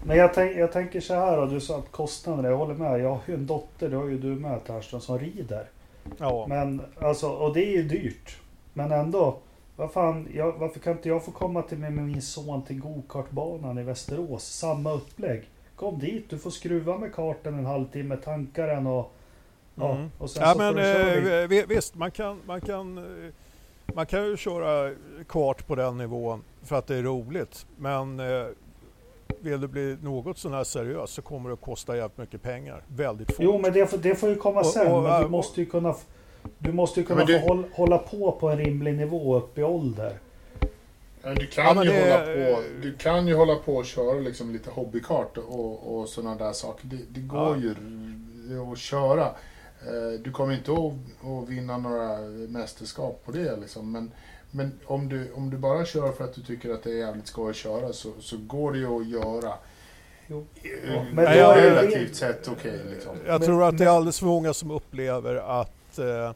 Men jag, tänk, jag tänker så här, och du sa att kostnaderna, jag håller med. Jag har ju en dotter, det har ju du med Tärström, som rider. Ja. Men alltså, och det är ju dyrt. Men ändå, vad fan, jag, varför kan inte jag få komma till med min son till gokartbanan i Västerås? Samma upplägg. Kom dit, du får skruva med kartan en halvtimme, tanka den och Mm. Ja, ja men eh, visst, man kan, man, kan, eh, man kan ju köra kvart på den nivån för att det är roligt. Men eh, vill du bli något sån här seriös så kommer det att kosta jävligt mycket pengar. Väldigt fort. Jo, men det, det får ju komma sen. Och, och, men du måste ju kunna Du måste ju kunna Ja, men få håll, hålla på på en rimlig nivå upp i ålder. Ja, du, kan Ja, men ju det- hålla på, du kan ju hålla på och köra liksom lite hobbykart och, och sådana där saker. Det, det går Ja. ju att köra. Eh, Du kommer inte att, vinna några mästerskap på det. Liksom. Men, men om, du, om du bara kör för att du tycker att det är jävligt skoj att köra så, så går det ju att göra. Jo. Eh, Ja, men är det- relativt sett okej. liksom. Jag tror att det är alldeles för många som upplever att eh,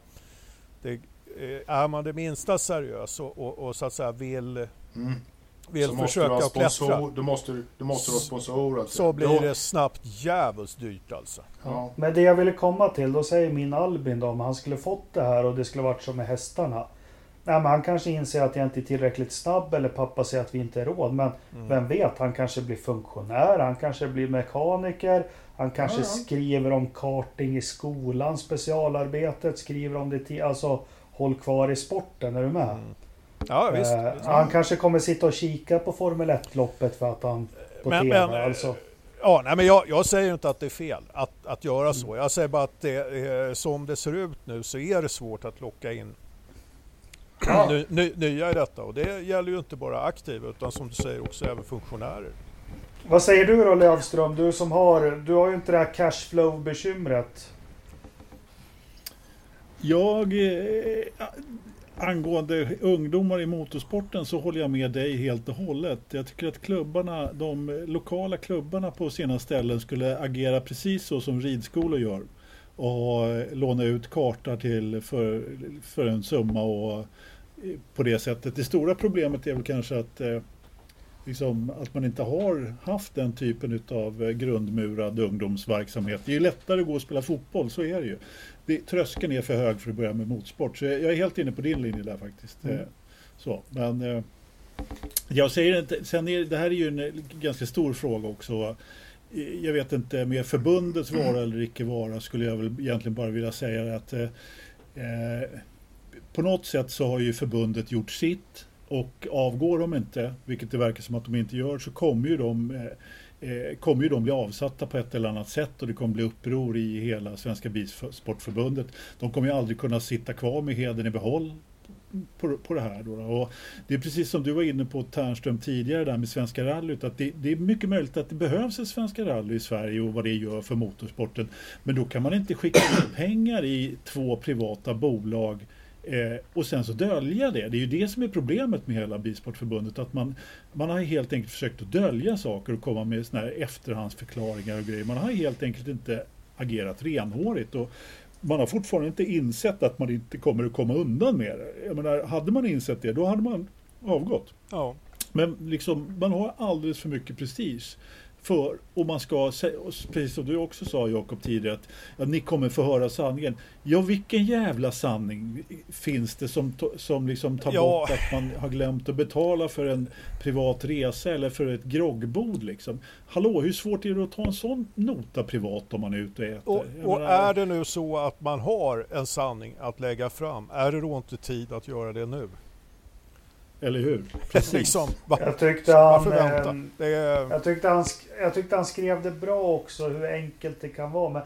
det, eh, är man det minsta seriös och, och, och så att säga vill, Mm. Vill Så måste du försöka klättra sponsor, måste du, måste du ha Så- sponsorer. alltså. så blir Då- det snabbt djävulskt dyrt alltså. Ja. Men det jag ville komma till, då säger min Albin då, om han skulle fått det här och det skulle varit som med hästarna. Nej, men han kanske inser att jag inte är tillräckligt snabb eller pappa säger att vi inte är råd. Men Mm. vem vet, han kanske blir funktionär, han kanske blir mekaniker. Han kanske Ja, ja. skriver om karting i skolan, specialarbetet, skriver om det till, alltså håll kvar i sporten, är du med? Mm. Ja visst. Eh, visst. han kanske kommer sitta och kika på Formel 1-loppet för att han på Men- TV. men, eh, alltså. Ja, nej, men jag, jag säger inte att det är fel att, att göra Mm. så. Jag säger bara att det, eh, som det ser ut nu så är det svårt att locka in Ja. ny, ny, nya i detta. Och det gäller ju inte bara aktiva utan som du säger också även funktionärer. Vad säger du då Lövström? Du som har, du har ju inte det här cashflow-bekymret. Jag, eh, angående ungdomar i motorsporten så håller jag med dig helt och hållet. Jag tycker att klubbarna, de lokala klubbarna på sina ställen skulle agera precis så som ridskolor gör. Och låna ut kartor till för, för en summa och eh, på det sättet. Det stora problemet är väl kanske att eh, Liksom att man inte har haft den typen av grundmurad ungdomsverksamhet. Det är lättare att gå och spela fotboll, så är det ju. Det, tröskeln är för hög för att börja med motorsport. Så jag, jag är helt inne på din linje där faktiskt. Mm. Eh, Så, men eh, jag säger inte, sen är, det här är ju en eh, ganska stor fråga också. Eh, Jag vet inte, med förbundets vara eller icke vara skulle jag väl egentligen bara vilja säga att eh, eh, på något sätt så har ju förbundet gjort sitt och avgår de inte, vilket det verkar som att de inte gör, så kommer ju de eh, eh, kommer ju de bli avsatta på ett eller annat sätt och det kommer bli uppror i hela Svenska Bilsportförbundet. De kommer ju aldrig kunna sitta kvar med heden i behåll på, på det här. Då. Och det är precis som du var inne på Ternström tidigare där med Svenska rallyt, att det, det är mycket möjligt att det behövs ett Svenska rally i Sverige och vad det gör för motorsporten. Men då kan man inte skicka in pengar i två privata bolag Eh, och sen så dölja det. Det är ju det som är problemet med hela Bilsportförbundet. Att man, man har helt enkelt försökt att dölja saker och komma med såna här efterhandsförklaringar och grejer. Man har helt enkelt inte agerat renhårigt. Och man har fortfarande inte insett att man inte kommer att komma undan med det. Jag menar, hade man insett det, då hade man avgått. Ja. Men liksom, man har alldeles för mycket prestige. För, och man ska, precis som du också sa Jakob tidigare, att, att ni kommer få höra sanningen. Ja, vilken jävla sanning finns det som, som liksom tar Ja. bort att man har glömt att betala för en privat resa eller för ett groggbord liksom? Hallå, hur svårt är det att ta en sån nota privat om man är ute och äter? Och, och menar- är det nu så att man har en sanning att lägga fram, är det då inte tid att göra det nu? Eller hur? liksom, va- Jag tyckte han... ehm, Det är, Jag tyckte, han, jag tyckte han skrev det bra också, hur enkelt det kan vara. Men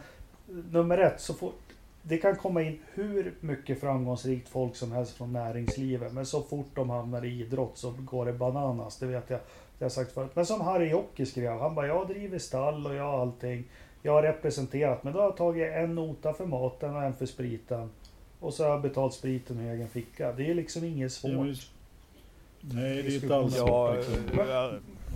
nummer ett, så fort, det kan komma in hur mycket framgångsrikt folk som helst från näringslivet. Men så fort de hamnar i idrott så går det bananas. Det vet jag. Det har jag sagt förut. Men som Harry Jocke skrev. Han bara, jag driver stall och jag har allting. Jag har representerat. Men då har jag tagit en nota för maten och en för spriten. Och så har jag betalt spriten i egen ficka. Det är liksom inget svårt. Ja, Nej, det är inte alls ja, eh, ja,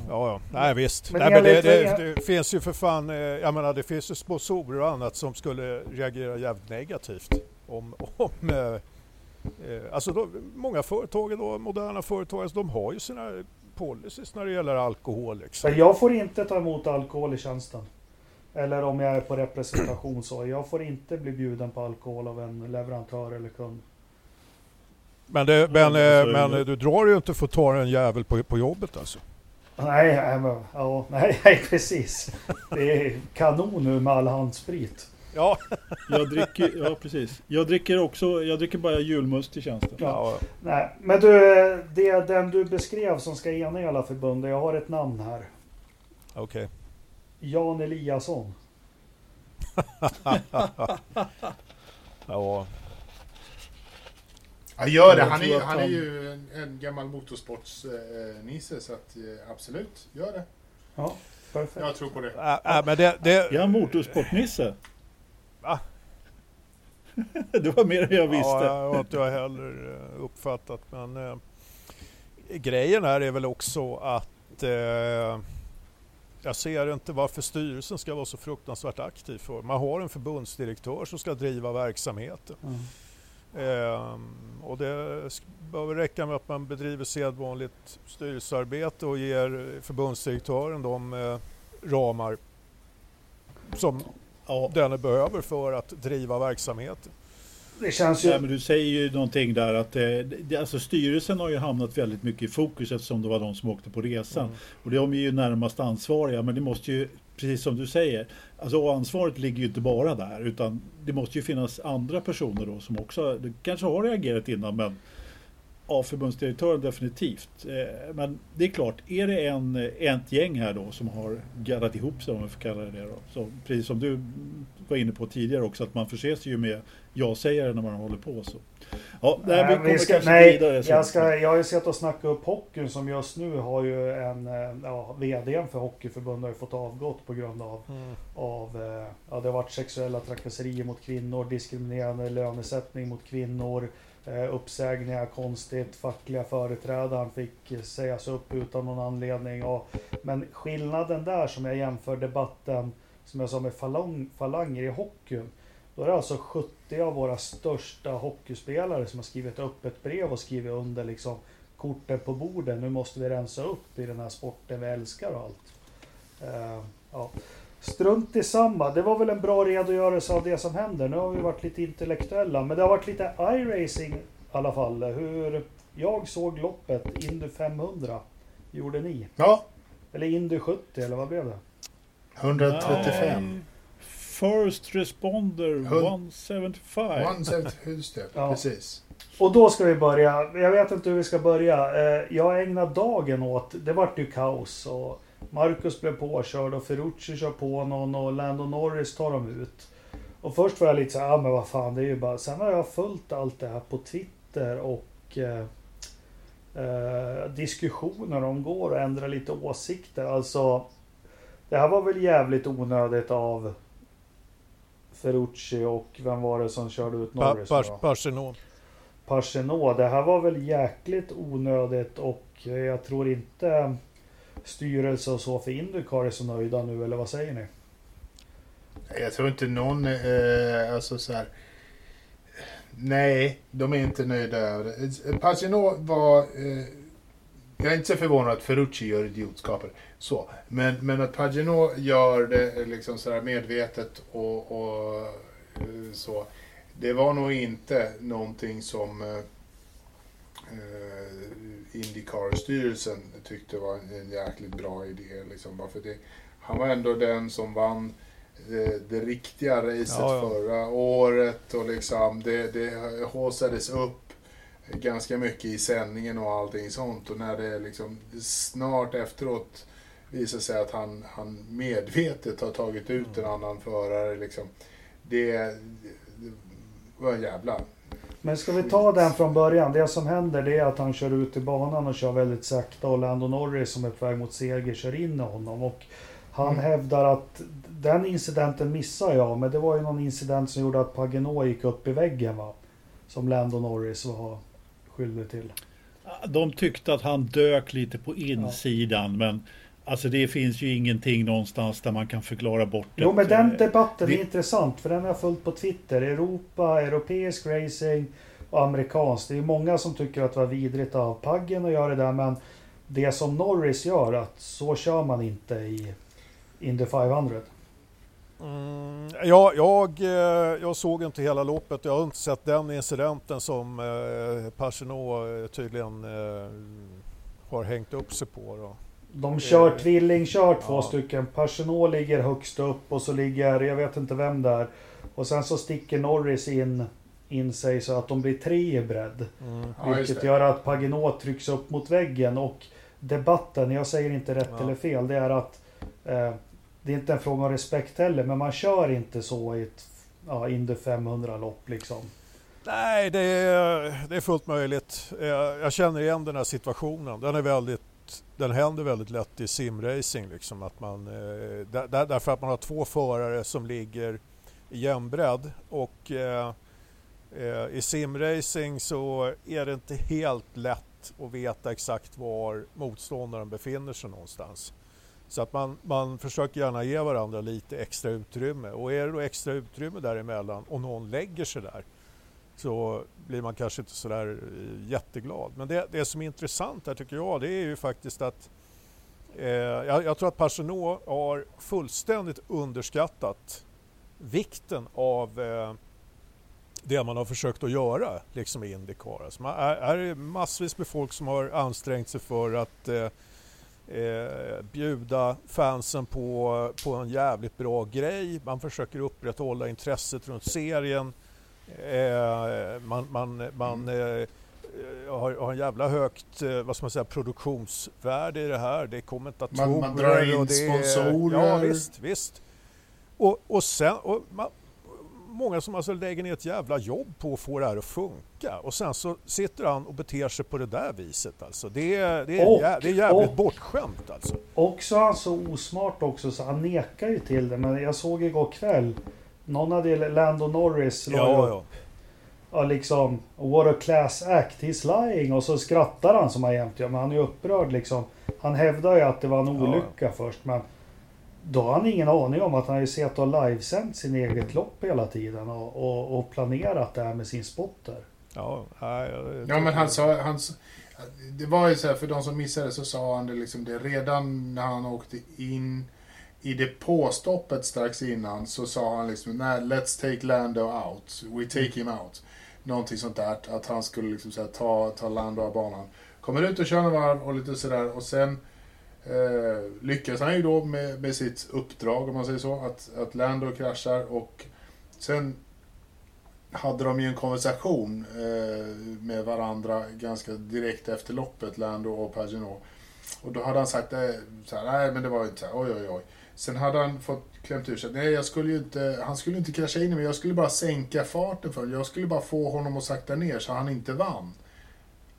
ja, nej visst. Men nej, men det, det, det finns ju för fan, eh, jag menar det finns ju sponsorer och annat som skulle reagera jävligt negativt om, om eh, alltså då, många företag då, moderna företag, alltså, de har ju sina policies när det gäller alkohol. Liksom. Jag får inte ta emot alkohol i tjänsten. Eller om jag är på representation så. Jag får inte bli bjuden på alkohol av en leverantör eller kund. Men, det, men, eh, men eh, du drar ju inte för att ta en jävel på, på jobbet alltså. Nej, nej, men, ja, nej, [LAUGHS] nej, precis. Det är kanon nu med all handsprit. Ja, [LAUGHS] Jag dricker, ja precis. Jag dricker också, jag dricker bara julmust i tjänsten. ja. Nej, men du, det är den du beskrev som ska ena hela förbundet. Jag har ett namn här. okej. Jan Eliasson. [LAUGHS] Ja. Ja, gör det. Han är, att han är ju en, en gammal motorsportsnisse, så att eh, absolut, gör det. Ja, perfekt. Jag tror på det. Äh, äh, men det, det, Jag är motorsportnisse. Va? [LAUGHS] det var mer än jag visste. Ja, jag har inte jag heller eh, uppfattat. Men eh, grejen här är väl också att eh, jag ser inte varför styrelsen ska vara så fruktansvärt aktiv för. Man har en förbundsdirektör som ska driva verksamheten. Mm. Ehm, och det väl räcka med att man bedriver sedvanligt styrelsearbete och ger förbundsdirektören de eh, ramar som Ja. denne behöver för att driva verksamheten. Det känns ju... Ja, men du säger ju någonting där att eh, det, alltså styrelsen har ju hamnat väldigt mycket i fokus eftersom det var de som åkte på resan. Mm. Och de är ju närmast ansvariga men det måste ju, precis som du säger, alltså ansvaret ligger ju inte bara där utan det måste ju finnas andra personer då som också, det kanske har reagerat innan men Ja, förbundsdirektören definitivt. Eh, Men det är klart, är det en, ett gäng här då som har gaddat ihop sig om jag får kalla det det då. Så, precis som du var inne på tidigare också att man förser sig ju med ja-sägare när man håller på så. Ja, det här, vi Nej, kommer vi ska, kanske nej, vidare. jag, ska, jag har ju sett och snackat upp hockeyn som just nu har ju en... eh, Ja, VDn för Hockeyförbundet har ju fått avgått på grund av... Mm. av eh, ja, det har varit sexuella trakasserier mot kvinnor, diskriminerande lönesättning mot kvinnor, eh, uppsägningar konstigt, fackliga företrädaren fick sägas upp utan någon anledning. Och, men skillnaden där som jag jämför debatten som jag sa med falang, falanger i hockeyn. Då är det alltså 70 av våra största hockeyspelare som har skrivit upp ett brev och skrivit under liksom korten på borden. Nu måste vi rensa upp i den här sporten vi älskar och allt. Eh, ja. Strunt i samma. Det var väl en bra redogörelse av det som händer. Nu har vi varit lite intellektuella, men det har varit lite iRacing i alla fall. Hur jag såg loppet, Indy 500. Gjorde ni? Ja, Eller Indy 70, eller vad blev det? 135. Nej. First Responder Hund- 175. One set, just det, Ja. precis. Och då ska vi börja. Jag vet inte hur vi ska börja. Eh, Jag ägnade dagen åt, det vart ju kaos. Och Marcus blev påkörd och Ferrucci kör på någon och Lando Norris tar dem ut. Och först var jag lite så här, ja men vad fan det är ju bara. Sen har jag följt allt det här på Twitter och eh, eh, diskussioner om går och ändra lite åsikter. Alltså, det här var väl jävligt onödigt av Ferrucci och vem var det som körde ut Pa, Norris? pa. Parsenot. Det här var väl jäkligt onödigt och jag tror inte styrelse och så för Indycar är så nöjda nu, eller vad säger ni? Jag tror inte någon, eh, alltså så här. Nej, de är inte nöjda över det. Pagino var... Eh, jag är inte så förvånad att Ferrucci gör idiotskaper. Så. Men, men att Pagino gör det liksom så här medvetet och, och eh, så. Det var nog inte någonting som eh, eh, Indycar-styrelsen tyckte var en, jäkligt bra idé. Liksom, bara för det, han var ändå den som vann det, det riktiga racet Ja, ja. förra året och liksom det, det haussades upp ganska mycket i sändningen och allting sånt och när det liksom snart efteråt visar sig att han, han medvetet har tagit ut en annan förare liksom. Det, det var jävla... Men ska vi ta den från början? Det som händer det är att han kör ut i banan och kör väldigt sakta och Lando Norris som är på väg mot seger kör in i honom. Och han Mm. hävdar att den incidenten missar jag, men det var ju någon incident som gjorde att Pagano gick upp i väggen va? Som Lando Norris var skyldig till. De tyckte att han dök lite på insidan men alltså det finns ju ingenting någonstans där man kan förklara bort det. Jo men den debatten det- är intressant för den har jag följt på Twitter. Europa, europeisk racing och amerikansk. Det är många som tycker att det var vidrigt av Paggen att göra det där men det som Norris gör att så kör man inte i Indy 500. Mm, ja, jag, eh, jag såg inte hela loppet. Jag har inte sett den incidenten som eh, Parsenot eh, tydligen eh, har hängt upp sig på. Då. De kör Eh, tvillingkör två ja. stycken. Personal ligger högst upp och så ligger, jag vet inte vem där. Och sen så sticker Norris in, in sig så att de blir tre i bredd. Mm. Ja, Vilket gör att Paginot trycks upp mot väggen och debatten, jag säger inte rätt Ja. eller fel, det är att eh, det är inte en fråga om respekt heller, men man kör inte så i ett ja, Indy 500-lopp liksom. Nej, det är, det är fullt möjligt. Jag känner igen den här situationen. Den, är väldigt, den händer väldigt lätt i simracing. Liksom, att man, eh, där, därför att man har två förare som ligger i jämnbredd. Och, eh, eh, I simracing så är det inte helt lätt att veta exakt var motståndaren befinner sig någonstans. Så att man, man försöker gärna ge varandra lite extra utrymme och är det då extra utrymme däremellan och någon lägger sig där så blir man kanske inte sådär eh, jätteglad. Men det, det som är intressant här tycker jag det är ju faktiskt att eh, jag, jag, tror att Pagenot har fullständigt underskattat vikten av eh, det man har försökt att göra liksom i Indycar. Alltså man är, är massvis med folk som har ansträngt sig för att eh, eh, bjuda fansen på, på en jävligt bra grej. Man försöker upprätthålla intresset runt serien. Eh, man man, man mm. eh, har, har en jävla högt eh, vad ska man säga, produktionsvärde i det här. Det är kommentatorer man, man drar in och det sponsorer. Ja visst, visst. Och, och sen, och man, många som alltså lägger ner ett jävla jobb på att få det här att funka och sen så sitter han och beter sig på det där viset alltså. Det är, det är, och, jä, det är jävligt och, bortskämt alltså. Och så är han så osmart också så han nekar ju till det. Men jag såg igår kväll någon hade Lando Norris la ja, ja. ja, liksom What a class act, he's lying. Och så skrattar han som han jämt gör. Men han är upprörd liksom. Han hävdar ju att det var en olycka ja. först. Men då har han ingen aning om att han har ju sett och livesänt sin eget lopp hela tiden. Och, och, och planerat det här med sin spotter. Ja, ja, ja men han sa... Han, det var ju så här, för de som missade så sa han det liksom det redan när han åkte in i depåstoppet strax innan så sa han liksom nej, let's take Lando out. We take him out. Någonting sånt där. Att han skulle liksom så ta, ta Lando av banan. Kommer ut och kör en varv och lite sådär och sen eh, lyckas han ju då med, med sitt uppdrag om man säger så. Att, att Lando kraschar och sen hade de ju en konversation eh, med varandra ganska direkt efter loppet, Lando och Paginot. Och då hade han sagt, eh, så här, nej men det var ju inte så här, oj oj oj. Sen hade han fått klämt ur sig. Nej, jag skulle ju inte, han skulle inte krascha in i mig. Jag skulle bara sänka farten för honom. Jag skulle bara få honom att sakta ner så han inte vann.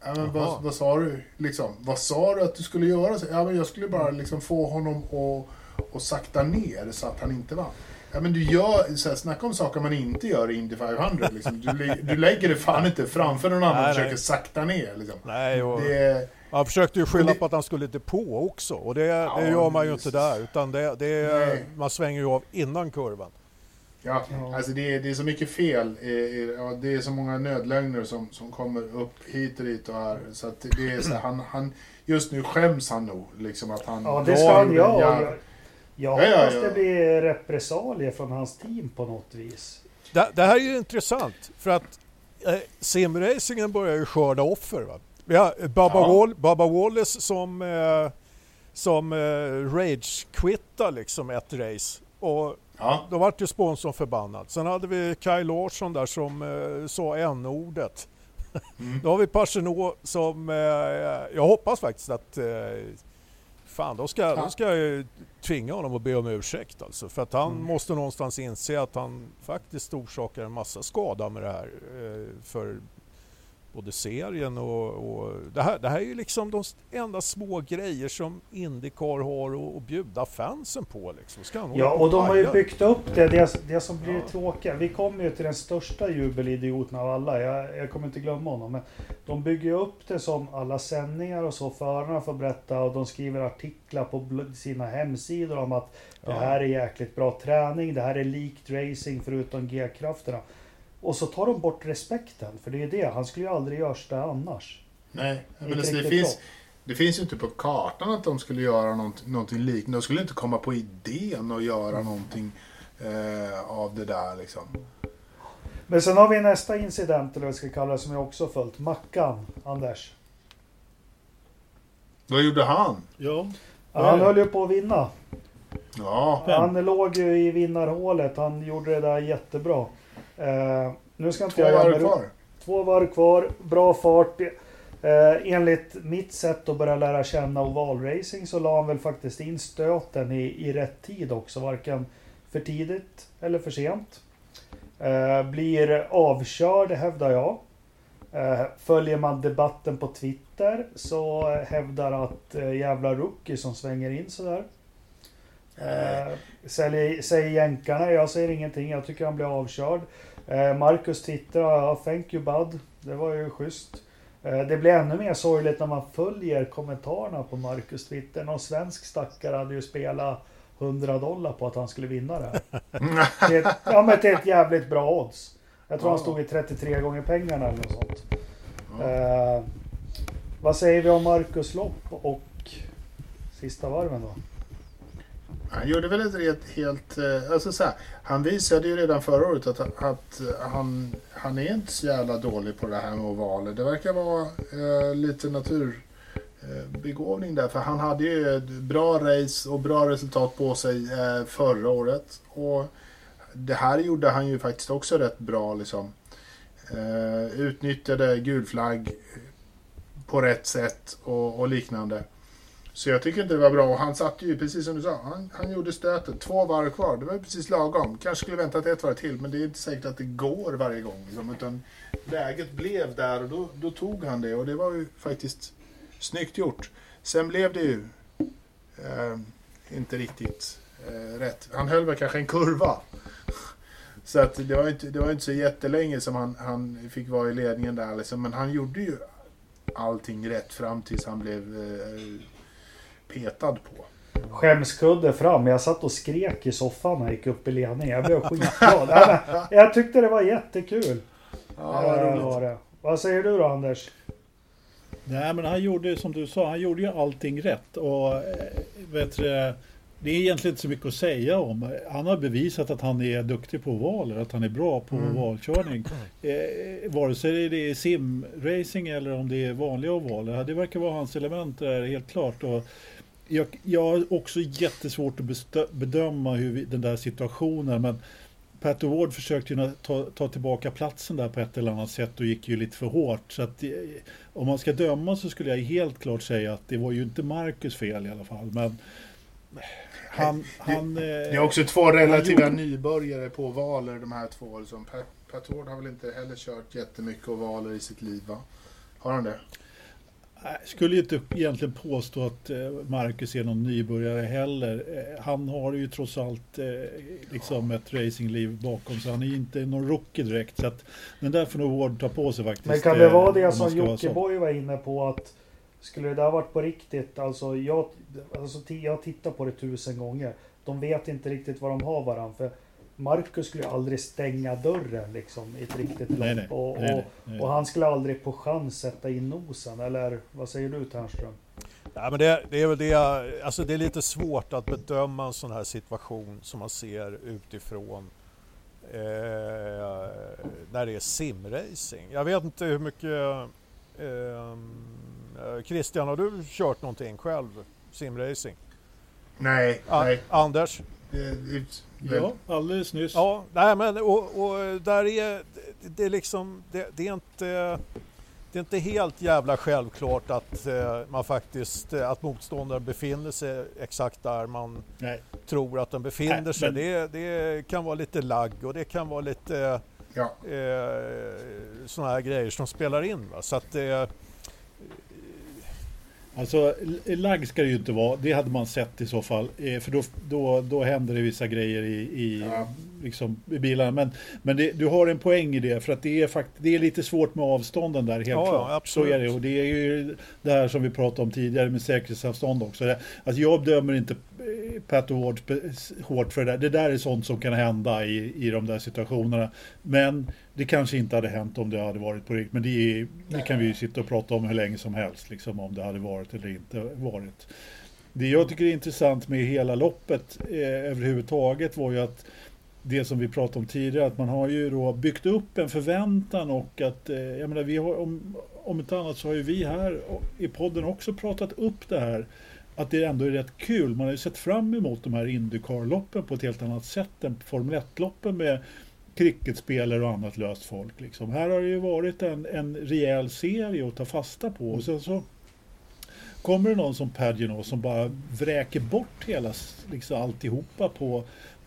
Ja, men vad, vad, sa du? Liksom, vad sa du att du skulle göra? Ja, men jag skulle bara liksom få honom att, att sakta ner så att han inte vann. Ja, men du gör, så här, snacka om saker man inte gör i Indy 500. Liksom. Du, du lägger det fan inte framför någon annan och försöker sakta ner. Liksom. Nej, och... det, han försökte ju skylla det... på att han skulle på också och det, ja, det gör man ju just... inte där utan det, det man svänger ju av innan kurvan. Ja, alltså det är, det är så mycket fel. Det är så många nödlögner som, som kommer upp hit och dit och här. Så att det är så han, han, just nu skäms han nog. Liksom att han ja, det ska han göra. Jag, jag hoppas ja, ja, det blir repressalier från hans team på något vis. Det, det här är ju intressant för att eh, simracingen börjar ju skörda offer. Va? Vi har Baba, ja. Wall, Baba Wallace som, eh, som eh, rage-quittade liksom ett race. Och ja. Då vart ju sponsorn förbannad. Sen hade vi Kaj Larsson där som eh, sa n-ordet. Mm. då har vi Pagenot som, eh, jag hoppas faktiskt att eh, Fan, då ska, då ska jag tvinga honom att be om ursäkt alltså. För att han mm. måste någonstans inse att han faktiskt orsakar en massa skada med det här. Eh, för både serien och, och det, här, det här är ju liksom de enda små grejer som Indycar har att, bjuda fansen på. Liksom. Ska ja, och de har ju byggt upp det. Det, det som blir ja. tråkiga. Vi kommer ju till den största jubelidioten av alla. Jag, jag kommer inte glömma honom. Men de bygger upp det som alla sändningar och så. Förarna får berätta och de skriver artiklar på sina hemsidor om att det här är jäkligt bra träning. Det här är likt racing förutom G-krafterna. Och så tar de bort respekten, för det är det. Han skulle ju aldrig göra det annars. Nej, men alltså, det, finns, det finns ju inte på kartan att de skulle göra något, någonting liknande. De skulle inte komma på idén att göra mm. någonting eh, av det där liksom. Men sen har vi nästa incident, eller vad vi ska kalla det, som jag också följt. Mackan, Anders. Vad gjorde han? Ja. Han höll ju på att vinna. Ja. Han låg ju i vinnarhålet. Han gjorde det där jättebra. Uh, nu ska inte Två varv kvar. Två varv kvar, bra fart. Uh, enligt mitt sätt att börja lära känna ovalracing så la han väl faktiskt in stöten i, i rätt tid också. Varken för tidigt eller för sent. Eh, blir avkörd hävdar jag. Eh, följer man debatten på Twitter så hävdar att eh, jävla rookie som svänger in sådär. Eh, säger, säger jänkarna, jag säger ingenting. Jag tycker han blir avkörd. Eh, Marcus twittrar, ja, thank you bud. Det var ju schysst. Eh, det blir ännu mer sorgligt när man följer kommentarerna på Marcus Twitter. Någon svensk stackare hade ju spelat 100 dollar på att han skulle vinna det här. [LAUGHS] Till ett, ja men till ett jävligt bra odds. Jag tror Ja. han stod i 33 gånger pengarna eller något sånt. Ja. Eh, vad säger vi om Marcus lopp och sista varven då? Han gjorde väl ett helt, helt eh, alltså så här, han visade ju redan förra året att, att eh, han, han är inte så jävla dålig på det här med ovaler. Det verkar vara eh, lite naturbegåvning eh, där. För han hade ju ett bra race och bra resultat på sig eh, förra året. Och det här gjorde han ju faktiskt också rätt bra liksom. Eh, utnyttjade gul flagg på rätt sätt och, och liknande. Så jag tycker inte det var bra. Och han satte ju, precis som du sa, han, han gjorde stöten, Två varv kvar. Det var precis lagom. Kanske skulle väntat ett varv till, men det är inte säkert att det går varje gång. Liksom, utan läget blev där och då, då tog han det. Och det var ju faktiskt snyggt gjort. Sen blev det ju eh, inte riktigt eh, rätt. Han höll väl kanske en kurva. Så att det var inte, det var inte så jättelänge som han, han fick vara i ledningen där. Liksom. Men han gjorde ju allting rätt fram tills han blev eh, petad på. Skämskudde fram. Jag satt och skrek i soffan när jag gick upp i ledning. Jag blev skitglad. Nej, men jag tyckte det var jättekul. Ja, Eh, vad roligt. var det. Vad säger du då Anders? Nej, men han gjorde som du sa, han gjorde ju allting rätt. Och eh, vet du, det är egentligen inte så mycket att säga om. Han har bevisat att han är duktig på ovaler, att han är bra på Mm. ovalkörning. Eh, vare sig det är simracing eller om det är vanliga ovaler. Det verkar vara hans element där, helt klart. Och jag, jag har också jättesvårt att bestö- bedöma hur vi, den där situationen. Men Pat Ward försökte ju ta, ta tillbaka platsen där på ett eller annat sätt och gick ju lite för hårt. Så att, eh, om man ska döma så skulle jag helt klart säga att det var ju inte Marcus fel i alla fall. Men han... han Det är eh, också två relativa gjorde- nybörjare på ovaler de här två. Liksom. Pat, Pat Ward har väl inte heller kört jättemycket ovaler i sitt liv va? Har han det? Jag skulle ju inte egentligen påstå att eh, Marcus är någon nybörjare heller. Eh, Han har ju trots allt eh, liksom ett racingliv bakom sig. Han är inte någon rookie direkt. Så att den där får nog Ward ta på sig faktiskt. Men kan det vara det om som. Jockiboi var inne på att skulle det där varit på riktigt, alltså jag, alltså jag tittar på det tusen gånger. De vet inte riktigt vad de har varandra. För Marcus skulle aldrig stänga dörren liksom i ett riktigt lopp. Nej, nej, och, nej, och, nej, nej. och han skulle aldrig på chans sätta in nosen. Eller vad säger du Ternström? Ja, men det, det är väl det, alltså det är lite svårt att bedöma en sån här situation som man ser utifrån eh, när det är simracing. Jag vet inte hur mycket eh, Christian, har du kört någonting själv? Simracing? Nej, A- nej. Anders? Det, Ja, alldeles nyss. Ja, nej men och, och där är det, det är liksom, det, det är inte det är inte helt jävla självklart att eh, man faktiskt, eh, att motståndaren befinner sig exakt där man Nej. tror att den befinner Nej, sig. men- Det, det kan vara lite lagg och det kan vara lite ja. eh, sådana här grejer som spelar in. Va? Så att eh, Alltså lagg ska det ju inte vara. Det hade man sett i så fall. Eh, För då, då, då händer det vissa grejer i, i, Ja. liksom, i bilarna. Men, men det, du har en poäng i det. För att det är, fakt, det är lite svårt med avstånden där, helt Ja, klart. ja, absolut. Så är det. Och det är ju det här som vi pratade om tidigare med säkerhetsavstånd också. Alltså jag dömer inte Pat Ward hårt för det där. Det där är sånt som kan hända i, i de där situationerna. Men det kanske inte hade hänt om det hade varit på riktigt. Men det, är, det kan vi ju sitta och prata om hur länge som helst. Liksom, om det hade varit eller inte varit. Det jag tycker är intressant med hela loppet eh, överhuvudtaget var ju att det som vi pratade om tidigare, att man har ju då byggt upp en förväntan och att, eh, jag menar, vi har, om, om inte annat så har ju vi här i podden också pratat upp det här att det ändå är rätt kul. Man har ju sett fram emot de här Indycar-loppen på ett helt annat sätt än Formel 1-loppen med cricketspelare och annat löst folk. Liksom. Här har det ju varit en, en rejäl serie att ta fasta på. Och sen så kommer det någon som Pagino som bara vräker bort hela liksom, alltihopa på,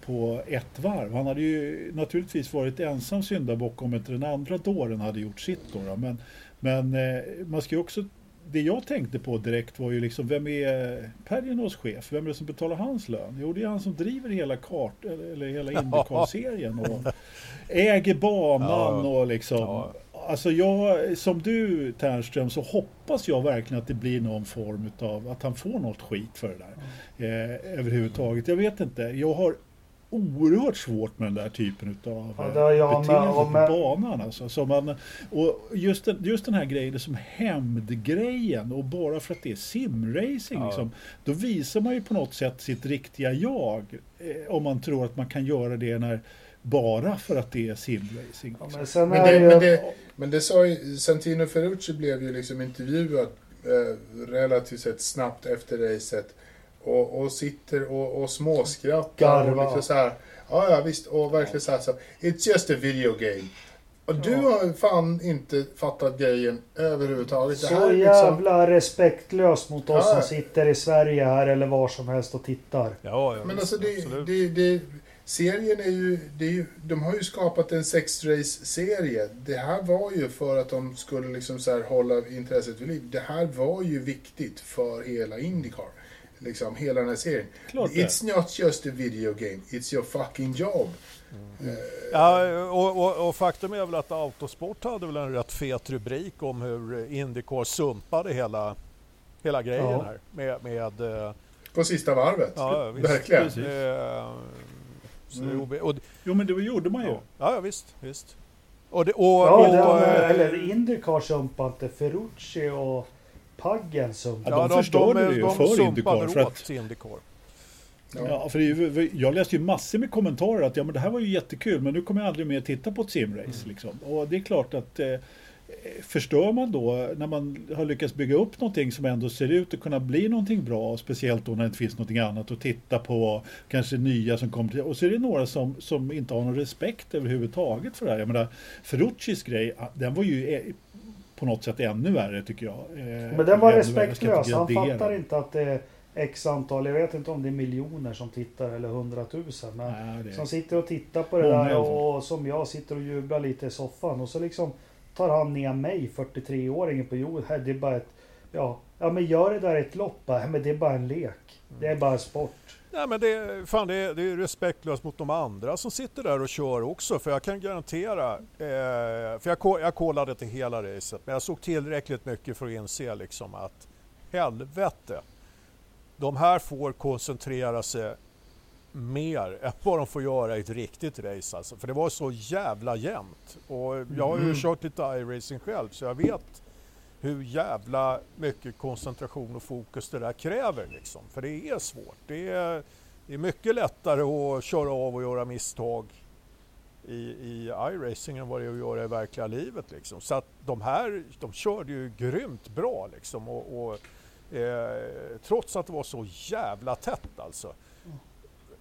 på ett varv. Han hade ju naturligtvis varit ensam syndabock om inte den andra dåren hade gjort sitt. Då, då. Men, men eh, man ska ju också det jag tänkte på direkt var ju liksom, vem är Pergenos chef? Vem är det som betalar hans lön? Jo, det är han som driver hela kart, eller hela Indycar-serien och äger banan och liksom. Ja. Alltså jag, som du Ternström, så hoppas jag verkligen att det blir någon form av att han får något skit för det där. Eh, överhuvudtaget. Jag vet inte. Jag har oerhört svårt med den där typen av ja, eh, beteende på med... banan. Alltså. Så man, och just, den, just den här grejen, som hämndgrejen och bara för att det är simracing, ja. liksom, då visar man ju på något sätt sitt riktiga jag. Eh, om man tror att man kan göra det när bara för att det är simracing. Ja, men, men, det, men, det, men det sa ju, Santino Ferrucci blev ju liksom intervjuad eh, relativt sett snabbt efter racet och, och sitter och, och småskrattar. Och liksom så här, ja, ja, visst. Och verkligen så här, så, It's just a video game. Och du har fan inte fattat grejen överhuvudtaget. Så liksom... jävla respektlöst mot oss ja. som sitter i Sverige här eller var som helst och tittar. Ja, ja Men alltså det, det, det, serien är ju, det är ju, de har ju skapat en sex race serie. Det här var ju för att de skulle liksom så hålla intresset vid liv. Det här var ju viktigt för hela Indycar liksom hela den här serien. Klart It's det. not just a video game, it's your fucking job. Mm. Uh, ja, och, och, och, faktum är väl att Autosport hade väl en rätt fet rubrik om hur Indycar sumpade hela, hela grejen ja. här. Med, med, uh, På sista varvet? Ja, visst, Verkligen. Precis. Uh, mm. och, jo men det gjorde man ju. Ja, ja visst. visst. Och det, och, ja, det var, eller Indycar sumpade inte Ferrucci och Paggen som... Ja, de, de förstörde de, det ju de för Indycar. För att, Indycar. Ja. ja, för ju, jag läste ju massor med kommentarer att ja, men det här var ju jättekul men nu kommer jag aldrig mer titta på ett simrace. Mm. Liksom. Och det är klart att eh, förstör man då när man har lyckats bygga upp någonting som ändå ser ut att kunna bli någonting bra, speciellt då när det inte finns någonting annat att titta på, kanske nya som kommer till, och så är det några som, som inte har någon respekt överhuvudtaget för det här. Jag menar, Ferruccis grej, den var ju på något sätt ännu värre tycker jag. Eh, Men den var respektlös. Han fattar inte att det är X antal, jag vet inte om det är miljoner som tittar eller hundratusen. Men Nej, som sitter och tittar på det där och, som jag sitter och jublar lite i soffan. Och så liksom tar han ner mig, 43-åringen på jorden. Det är bara ett... Ja, ja men gör det där ett lopp. Men det är bara en lek. Det är bara sport. Nej, men det, fan, det, är, det är respektlöst mot de andra som sitter där och kör också. För jag kan garantera, eh, för jag, jag kollade inte hela racet, men jag såg tillräckligt mycket för att inse liksom att helvete, de här får koncentrera sig mer än vad de får göra i ett riktigt race. Alltså. För det var så jävla jämnt. Och jag har ju mm. kört lite iRacing själv så jag vet hur jävla mycket koncentration och fokus det där kräver. Liksom. För det är svårt. Det är, det är mycket lättare att köra av och göra misstag i, i iRacing än vad det är att göra i verkliga livet. Liksom. Så att de här, de körde ju grymt bra liksom. Och, och eh, trots att det var så jävla tätt alltså.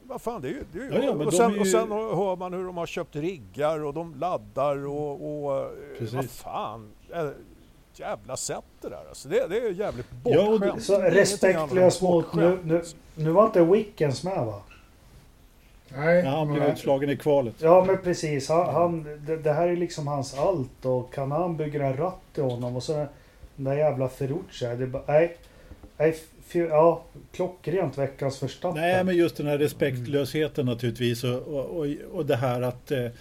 Vad fan, det är ju... Det är ju ja, ja, och, sen, ju... och sen hör man hur de har köpt riggar och de laddar och... och Precis. vad fan. Jävla sätt det där. Alltså det, det är jävligt bortskämt. Så respektlöst mot... Nu, nu, nu var inte Wickens med va? Nej. Ja, han blev utslagen i kvalet. Ja men precis. Han, han det, det, här är liksom hans allt och kan han bygga en ratt till honom och så den där jävla Ferrucci. Det bara, nej. Nej, ja, klockrent veckans första. Nej, men just den här respektlösheten naturligtvis och, och, och det här att Eh,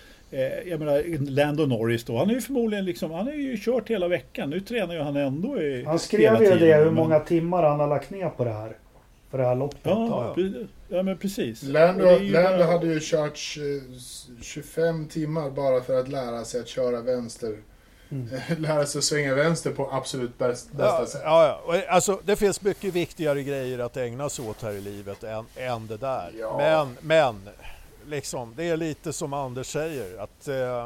jag menar, Lando Norris då, han är ju förmodligen liksom, han har ju kört hela veckan. Nu tränar ju han ändå i Han skrev ju det, hur många timmar han har lagt ner på det här. För det här loppet. Ja, ja. ja men precis. Lando, Lando bara... hade ju kört 25 timmar bara för att lära sig att köra vänster. Mm. [LAUGHS] lära sig att svänga vänster på absolut bäst, bästa ja, sätt. Ja, ja. Alltså, det finns mycket viktigare grejer att ägna sig åt här i livet än, än det där. Ja. Men, men liksom, det är lite som Anders säger att eh,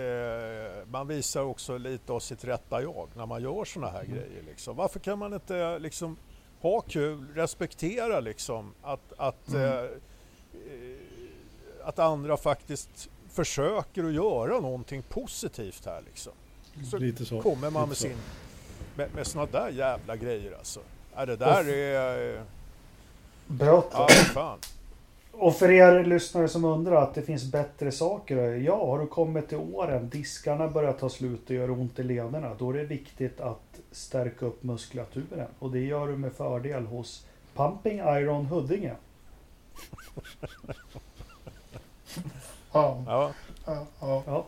eh, man visar också lite av sitt rätta jag när man gör sådana här mm. grejer. Liksom. Varför kan man inte liksom, ha kul, respektera liksom, att, att, mm. eh, att andra faktiskt försöker att göra någonting positivt här. Liksom. Så, lite så. kommer man med, sin, med, med sådana där jävla grejer alltså. Ja, det där är... Brott. Ja, fan. Och för er lyssnare som undrar att det finns bättre saker. Ja, har du kommit till åren, diskarna börjar ta slut och gör ont i lederna. Då är det viktigt att stärka upp muskulaturen. Och det gör du med fördel hos Pumping Iron Huddinge. Ja, Ja. ja, ja. Ja,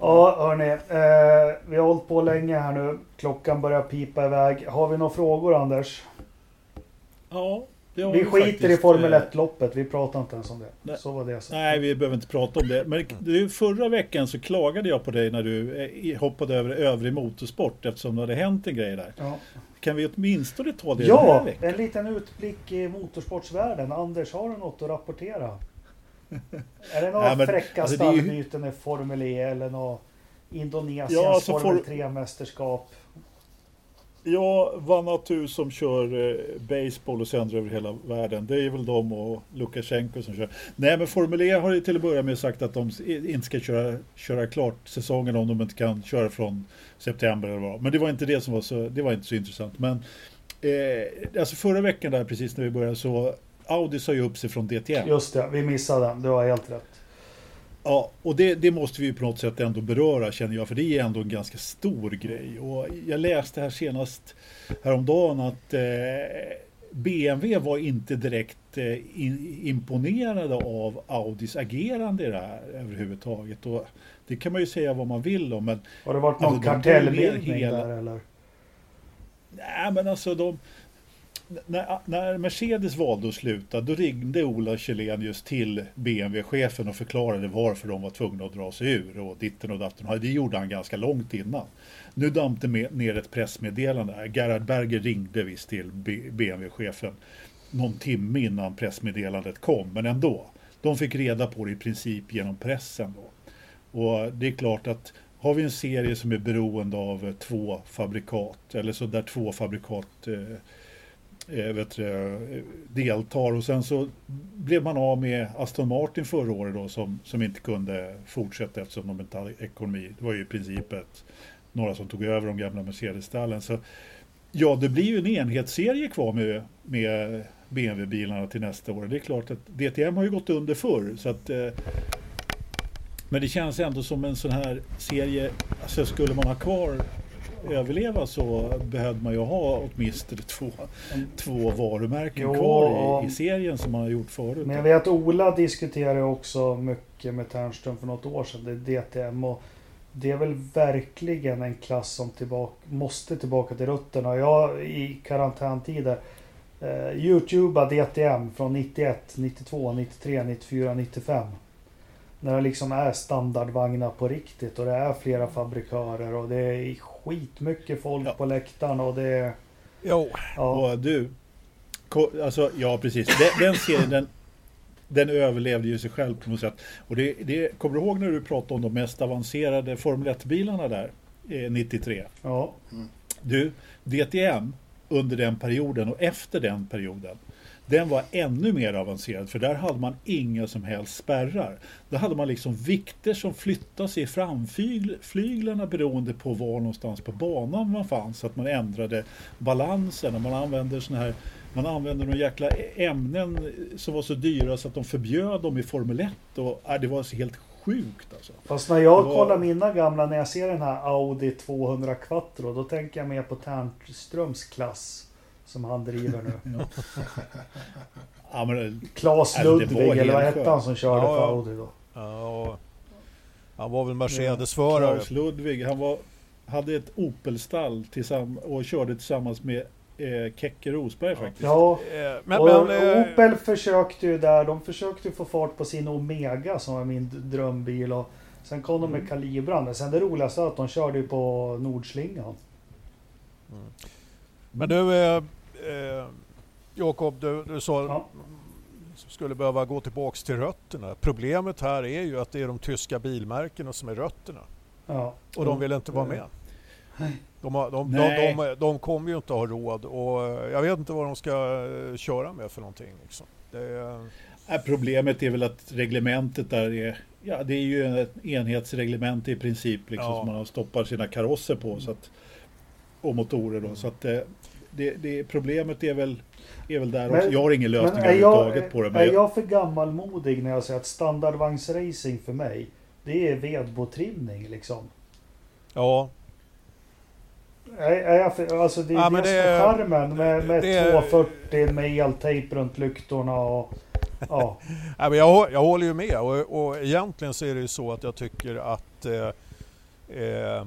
ja hörni. Eh, vi har hållit på länge här nu. Klockan börjar pipa iväg. Har vi några frågor Anders? Ja, det Vi skiter faktiskt, i Formel eh, 1-loppet. Vi pratar inte ens om det. Nej. Så var det. Så. Nej, vi behöver inte prata om det. Men du, förra veckan så klagade jag på dig när du eh, hoppade över övrig motorsport eftersom det hade hänt en grej där. Ja. Kan vi åtminstone ta det den här Ja, veckan? en liten utblick i motorsportsvärlden. Anders, har du något att rapportera? Är det några men, fräcka alltså, är ju- stallbyten i Formel E eller något Indonesiens Ja, alltså, Formel for- 3-mästerskap? Ja, Vanatu som kör eh, baseball och sänder över hela världen. Det är väl de och Lukasjenko som kör. Nej, men Formel E har ju till att börja med sagt att de inte ska köra, köra klart säsongen om de inte kan köra från september eller vad. Men det var inte det som var så, det var inte så intressant. Men eh, alltså förra veckan där precis när vi började så Audi sa ju upp sig från DTM. Just det, vi missade den. Du har helt rätt. Ja, och det, det måste vi på något sätt ändå beröra känner jag, för det är ändå en ganska stor grej. Och jag läste här senast häromdagen att eh, BMW var inte direkt eh, in, imponerade av Audis agerande i det här överhuvudtaget. Och det kan man ju säga vad man vill om, men Har det varit någon Alltså, kartellbildning hela- där eller? Nej, men alltså de... När, när Mercedes valde att sluta, då ringde Ola Källenius till BMW-chefen och förklarade varför de var tvungna att dra sig ur och ditten och datten. Det gjorde han ganska långt innan. Nu damp det ner ett pressmeddelande. Äh, Gerhard Berger ringde visst till BMW-chefen någon timme innan pressmeddelandet kom, men ändå. De fick reda på det i princip genom pressen. Då. Och det är klart att har vi en serie som är beroende av eh, två fabrikat, eller så där två fabrikat eh, eh, vet du, deltar och sen så blev man av med Aston Martin förra året då som, som inte kunde fortsätta eftersom de inte hade ekonomi. Det var ju i princip ett, några som tog över de gamla Mercedes-stallen. Så ja, det blir ju en enhetsserie kvar med, med BMW-bilarna till nästa år. Det är klart att DTM har ju gått under förr så att eh, men det känns ändå som en sån här serie, alltså skulle man ha kvar överleva så behövde man ju ha åtminstone två, två varumärken Jo, kvar i, i serien som man har gjort förut. Men jag vet Ola diskuterade också mycket med Ternström för något år sedan. Det är DTM och det är väl verkligen en klass som tillbaka, måste tillbaka till rötterna. Jag i karantäntider eh, Youtuba DTM från 91, 92, 93, 94, 95. När det liksom är standardvagnar på riktigt och det är flera fabrikörer och det är skitmycket folk Ja. på läktaren och det. Jo, Ja, Och du, alltså ja precis, den, den serien den, den överlevde ju sig själv på något sätt. Och det, det, kommer du ihåg när du pratade om de mest avancerade Formel 1-bilarna där, eh, 93? ja. Du, DTM under den perioden och efter den perioden den var ännu mer avancerad för där hade man inga som helst spärrar. Där hade man liksom vikter som flyttade sig i framflyglarna beroende på var någonstans på banan man fanns. Så att man ändrade balansen och man använde såna här man använde några jäkla ämnen som var så dyra så att de förbjöd dem i Formel 1. Och, äh, det var så helt sjukt alltså. Fast när jag var- kollar mina gamla, när jag ser den här Audi 200 Quattro, då tänker jag mer på Ternströms klass. Som han driver nu. [LAUGHS] Ja, men, var Ludvig, eller vad hette han som körde Ja, för ja. Audi då? ja, han var väl Mercedes-förare. Klaus Ludvig, han var, hade ett Opel-stall och körde tillsammans med eh, Kekke Rosberg faktiskt. Ja, Eh, Men, och men, eh, Opel försökte ju där, de försökte få fart på sin Omega som var min drömbil. Och sen kom de Mm. med Calibran. Men sen det roligaste var att de körde ju på Nordslingan. men du, eh, eh, Jakob, du, du sa Ja. skulle behöva gå tillbaks till rötterna. Problemet här är ju att det är de tyska bilmärkena som är rötterna. Ja. Och de vill inte vara med. De, har, de, de, Nej. de, de kommer ju inte ha råd och eh, jag vet inte vad de ska eh, köra med för någonting. Liksom. Det är, Äh, problemet är väl att reglementet där är Ja, det är ju ett enhetsreglemente i princip liksom, Ja. som man stoppar sina karosser på. Så att, och motorer då. Så att, eh, det, det, problemet är väl är väl där Men- också. Jag har ingen lösning jag, överhuvudtaget på det. Men är jag, jag för gammalmodig när jag säger att standardvagnsracing för mig, det är vedbotrimning liksom? Ja, Är, är jag för, alltså det är Ja, det det är charmen med, med det är- 240 med eltejp runt lyktorna och... Ja. [LAUGHS] Nej, men jag, jag håller ju med och, och egentligen så är det ju så att jag tycker att eh, eh,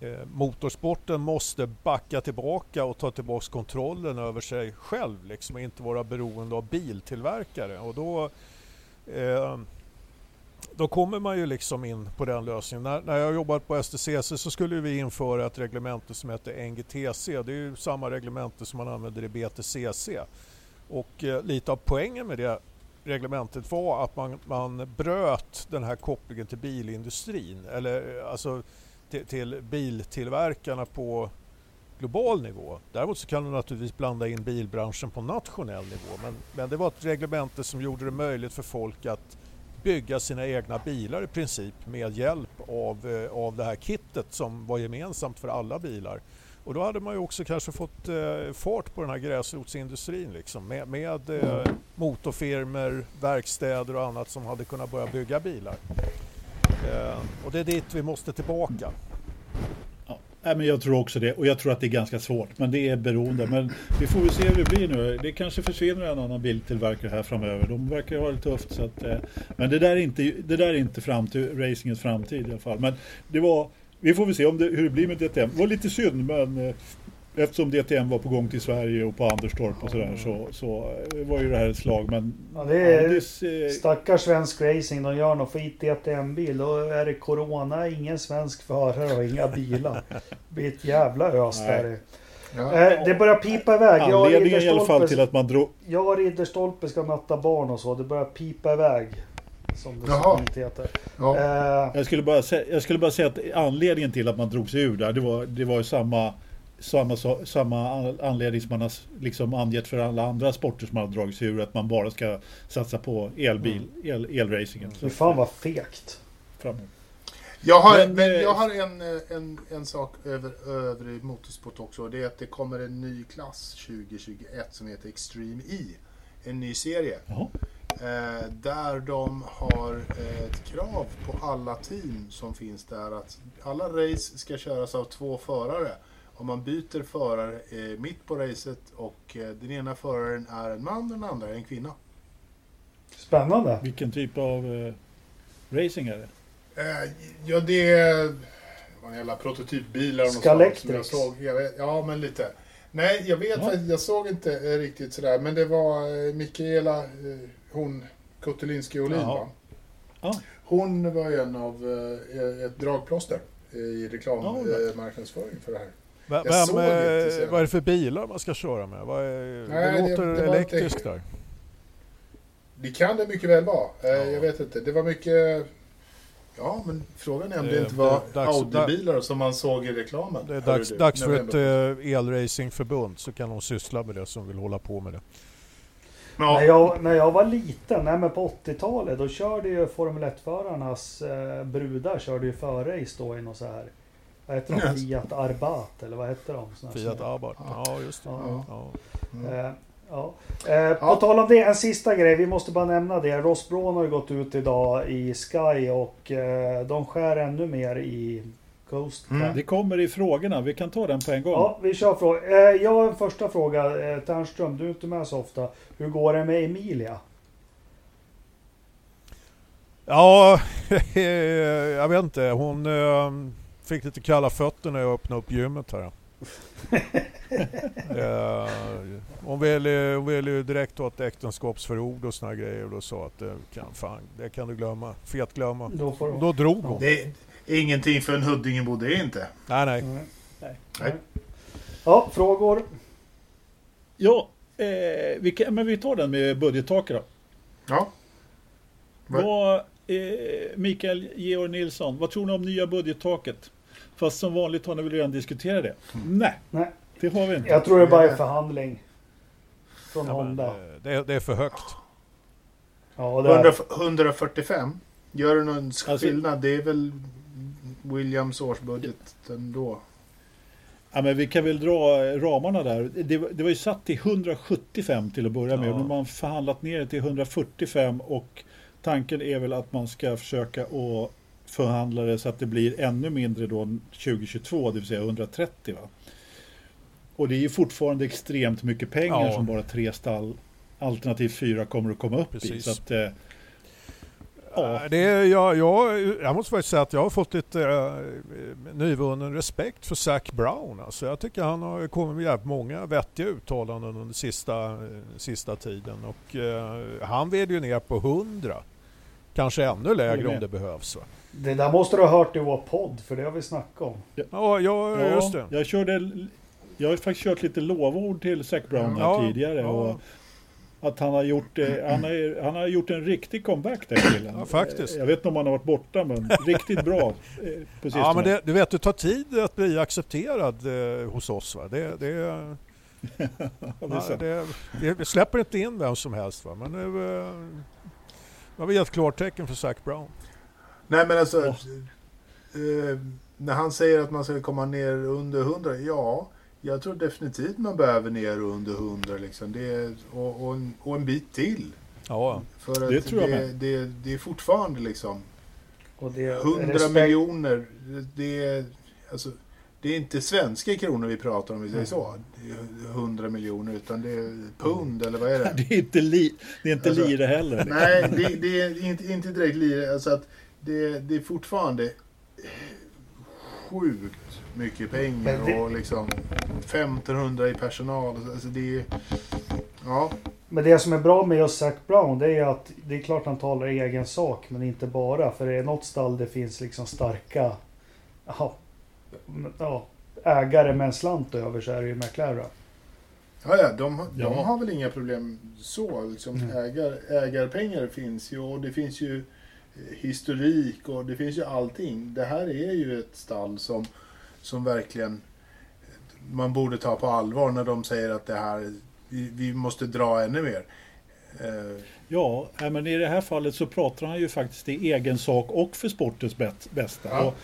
Eh, motorsporten måste backa tillbaka och ta tillbaka kontrollen över sig själv liksom, och inte vara beroende av biltillverkare. Och då, eh, då kommer man ju liksom in på den lösningen. När, när jag jobbade på STCC så skulle vi införa ett reglemente som heter NGTC. Det är ju samma reglemente som man använder i BTCC. Och eh, lite av poängen med det reglementet var att man, man bröt den här kopplingen till bilindustrin eller eh, alltså till, till biltillverkarna på global nivå. Däremot så kan du naturligtvis blanda in bilbranschen på nationell nivå men, men det var ett reglemente som gjorde det möjligt för folk att bygga sina egna bilar i princip med hjälp av, eh, av det här kittet som var gemensamt för alla bilar. Och då hade man ju också kanske fått eh, fart på den här gräsrotsindustrin liksom, med, med eh, motorfirmor, verkstäder och annat som hade kunnat börja bygga bilar. Eh, och det är dit vi måste tillbaka. ja, nej, men jag tror också det. Och jag tror att det är ganska svårt. Men det är beroende. Men vi får väl se hur det blir nu. Det kanske försvinner en annan biltillverkare här framöver. De verkar ju ha det tufft. Så att, eh, men det där är inte, det där är inte framtid, racingens framtid i alla fall. Men det var, vi får väl se om det, hur det blir med DTM. Det var lite synd men eh, Eftersom DTM var på gång till Sverige och på Anderstorp och sådär så, så eh, var ju det här ett slag. Men Ja, det är- Anders, eh, Stackars svensk racing, de gör något skit DTM-bil. Då är det Corona, ingen svensk förare och inga bilar. [LAUGHS] Det blir ett jävla ös där. Ja. Eh, det börjar pipa iväg. Anledningen i alla fall till att man drog... Jag och Ridderstolpe ska möta barn och så. Det börjar pipa iväg. Som det Jaha. fint heter. Ja. Eh, Jag skulle, bara säga, jag skulle bara säga att anledningen till att man drog sig ur där, det var, det var ju samma, samma, samma an- anledning som man har liksom angett för alla andra sporter som har dragit sig ur, att man bara ska satsa på elbil, el, elracingen. fy fan vad fegt. framåt. Jag har, Men, men, eh, jag har en, eh, en, en sak över övrig motorsport också. Det är att det kommer en ny klass 2021 som heter Extreme E. En ny serie. Jaha. Eh, där de har eh, ett krav på alla team som finns där att alla race ska köras av två förare. Om man byter förare eh, mitt på racet och eh, den ena föraren är en man och den andra är en kvinna. Spännande. Vilken typ av eh, racing är det? Eh, ja, det är... Det var en jävla prototypbilar och sånt som jag såg. Jag vet, ja, men lite. Nej, jag vet Ja. Jag såg inte eh, riktigt sådär. Men det var eh, Mikaela, eh, hon Kotelinski Olin va? Ja. Hon var en av eh, ett dragplåster i Ja, reklammarknadsföring för det här. Vem, inte eh, sen. vad är det för bilar man ska köra med? Vad är, Nej, det det- låter det inte- elektriskt där. Det kan det mycket väl vara. Eh, Ja. Jag vet inte. Det var mycket... Ja, men frågan är om det Eh, inte var det Audi-bilar som man såg i reklamen. Det är dags, du, dags för ett eh, elracingförbund så kan de syssla med det som vill hålla på med det. Ja. När, jag, när jag var liten, nej men på 80-talet, då körde ju Formel 1-förarnas eh, brudar körde ju förrace då i något så här. Vad hette de? Yes. Fiat Arbat eller vad hette de? Fiat Abarth, ja just det. Ja. Ja. Mm. Eh, ja. Eh, på Ja. tal om det, en sista grej. Vi måste bara nämna det. Ross Braun har ju gått ut idag i Sky och eh, de skär ännu mer i Coast. Mm. Det kommer i frågorna, vi kan ta den på en gång. Ja, vi kör fråga. Eh, jag har en första fråga. Eh, Ternström, du är inte med så ofta. Hur går det med Emilia? Ja, [LAUGHS] jag vet inte. Hon eh, fick lite kalla fötter när jag öppnade upp gymmet här. [LAUGHS] Eh, hon ville hon ville ju direkt ett äktenskapsförord och såna grejer och då sa att det kan, fan, det kan du glömma. Fet glömma. Då får då drog hon. Det är ingenting för en Huddingebo, det är inte. Nej, nej. Mm. Nej. Ja, frågor? Ja, eh, vi kan, men vi tar den med budgettaket då. Ja. Vad, eh, Mikael Georg Nilsson, vad tror ni om nya budgettaket? Fast som vanligt har ni väl redan diskuterat det? Nej, Nej. det har vi inte. Jag tror det bara är förhandling. Från Ja, Honda. eh, det, är- det är för högt. Ja, det är 100, 145. Gör det någon Alltså- skillnad? Det är väl Williams årsbudget ändå. Ja, men vi kan väl dra ramarna där. Det, det var ju satt till 175 till att börja med. Ja. Men man har förhandlat ner det till 145 och tanken är väl att man ska försöka att förhandla det så att det blir ännu mindre då 2022, det vill säga 130. Va? Och det är ju fortfarande extremt mycket pengar Ja. som bara tre stall, alternativt fyra, kommer att komma upp i. Precis. Så att, eh, Ja. Det är, jag, jag, jag måste faktiskt säga att jag har fått lite äh, nyvunnen respekt för Zac Brown. Alltså jag tycker han har kommit med jävligt många vettiga uttalanden under sista, eh, sista tiden. Och, eh, han vill ju ner på 100. Kanske ännu lägre om det behövs. Va? Det där måste du ha hört i vår podd, för det har vi snackat om. Ja, ja, just det. Jag, körde, jag har faktiskt kört lite lovord till Zac Brown här Ja, tidigare. ja. Och att han har, gjort, eh, han, har, han har gjort en riktig comeback där killen. Ja, faktiskt. Eh, Jag vet inte om han har varit borta men riktigt bra eh, sistone. Ja, men det, du vet, det tar tid att bli accepterad eh, hos oss. Va? Det, det, [LAUGHS] Ja, det ja, det, vi, släpper inte in vem som helst. Va? Men nu, eh, nu har vi gett klartecken för Zac Brown. Nej men alltså, Ja. eh, när han säger att man ska komma ner under 100, ja. Jag tror definitivt man behöver ner under 100 liksom. Det är, och, och, en, och en bit till. Ja, För att Det tror jag det, med. det, det är fortfarande liksom Och det är 100 respekt- miljoner. Det är, alltså, det är inte svenska kronor vi pratar om, vi säger så. Det är 100 miljoner, utan det är pund eller vad är det? [LAUGHS] Det är inte, li, det är inte Alltså, lire heller. Nej, det, det är inte, inte direkt lite. Alltså att det, det är fortfarande sjukt mycket pengar det- och liksom 1500 i personal. Alltså det är... Ja, Men det som är bra med just Zac Brown, det är att det är klart han talar egen sak, men inte bara. För det är något stall det finns liksom starka ja, ja, ägare med en slant över så är det ju McLaren. ja, ja de, de Ja. har väl inga problem så. Liksom, Mm. ägar, ägarpengar finns ju och det finns ju historik och det finns ju allting. Det här är ju ett stall som, som verkligen man borde ta på allvar när de säger att det här, vi, vi måste dra ännu mer. Eh, Ja, men i det här fallet så pratar han ju faktiskt i egen sak och för sportens bästa. Ja.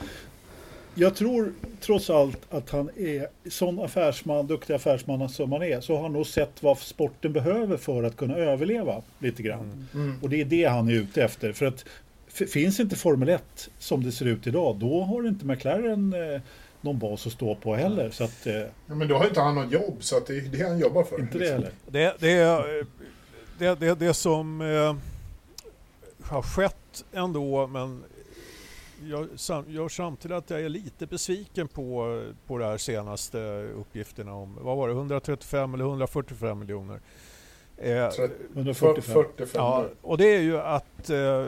Jag tror trots allt att han är sån affärsman, duktig affärsman som han är, så har han nog sett vad sporten behöver för att kunna överleva lite grann. mm. Och det är det han är ute efter. För att finns inte Formel 1 som det ser ut idag, då har inte McLaren eh, någon bas att stå på heller. Så att, eh, Ja, men då har inte han något jobb, så att det är det han jobbar för. inte det liksom. heller. Det, det, är, eh, det, det, det som eh, har skett ändå, men jag gör samtidigt att jag är lite besviken på, på de här senaste uppgifterna om, vad var det, 135 eller 145 miljoner. Eh, Så att 145. 45. Ja, och det är ju att eh,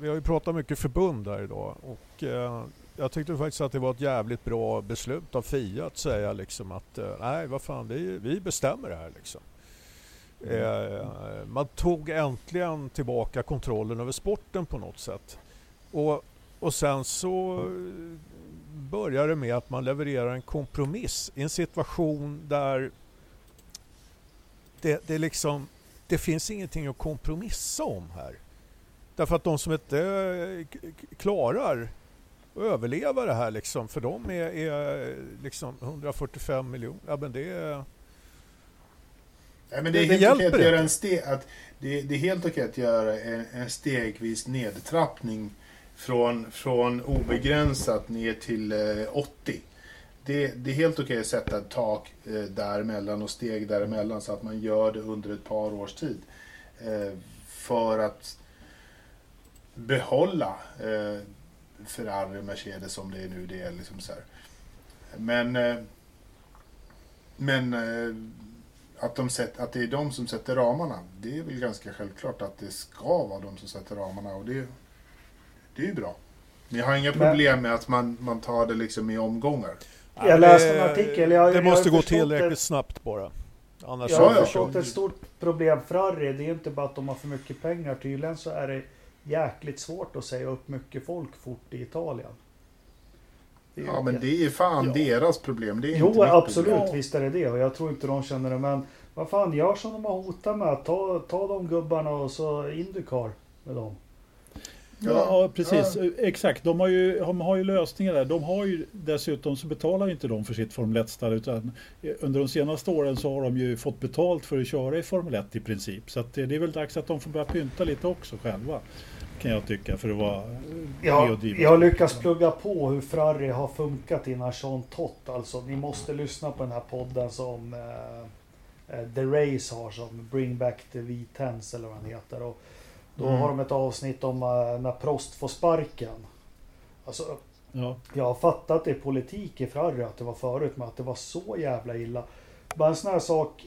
vi har ju pratat mycket förbund här idag och eh, jag tyckte faktiskt att det var ett jävligt bra beslut av Fia att säga liksom att eh, nej vad fan vi, vi bestämmer det här liksom. Eh, man tog äntligen tillbaka kontrollen över sporten på något sätt. Och, och sen så börjar det med att man levererar en kompromiss i en situation där det, det liksom det finns ingenting att kompromissa om här. Därför att de som inte eh, klarar att överleva det här liksom, för dem är, är liksom 145 miljoner, ja men det är... Nej, men det är Det- helt okej att göra en steg, att det, det är helt okej att göra en, en stegvis nedtrappning från, från obegränsat ner till eh, 80. Det, det är helt okej att sätta ett tak eh, däremellan och steg däremellan så att man gör det under ett par års tid. Eh, för att behålla eh, Ferrari och Mercedes som det är nu. Det är liksom så här. Men, eh, men eh, att, de sätt, att det är de som sätter ramarna, det är väl ganska självklart att det ska vara de som sätter ramarna och det, det är ju bra. Men jag har inga problem med att man, man tar det liksom i omgångar. Jag läste en artikel, jag- det jag måste har gå tillräckligt det- snabbt bara. Annars Jag Ja, har förstått ett stort problem Ferrari. Det är inte bara att de har för mycket pengar. Tydligen så är det jäkligt svårt att säga upp mycket folk fort i Italien. Ja, men det är fan Ja. deras problem. Det är Jo, inte absolut. problem. Visst är det det. Och jag tror inte de känner det. Men vad fan, gör som de har hotat med. Ta, ta de gubbarna och så Indycar med dem. Ja, ja precis. Ja. Exakt. De har, ju, de har ju lösningar där. De har ju dessutom så betalar inte de för sitt Formel 1-stall utan under de senaste åren så har de ju fått betalt för att köra i Formel 1 i princip. Så det, det är väl dags att de får börja pynta lite också själva. Kan jag tycka för att vara ja, Jag lyckas plugga på hur Ferrari har funkat innan Jean Tott. Alltså ni måste lyssna på den här podden som eh, eh The Race har som Bring Back the V10s eller vad den heter. Och då mm. har de ett avsnitt om uh, när Prost får sparken. Alltså, ja. Jag har fattat det politik i Ferrari att det var förut, men att det var så jävla illa. Bara en sån här sak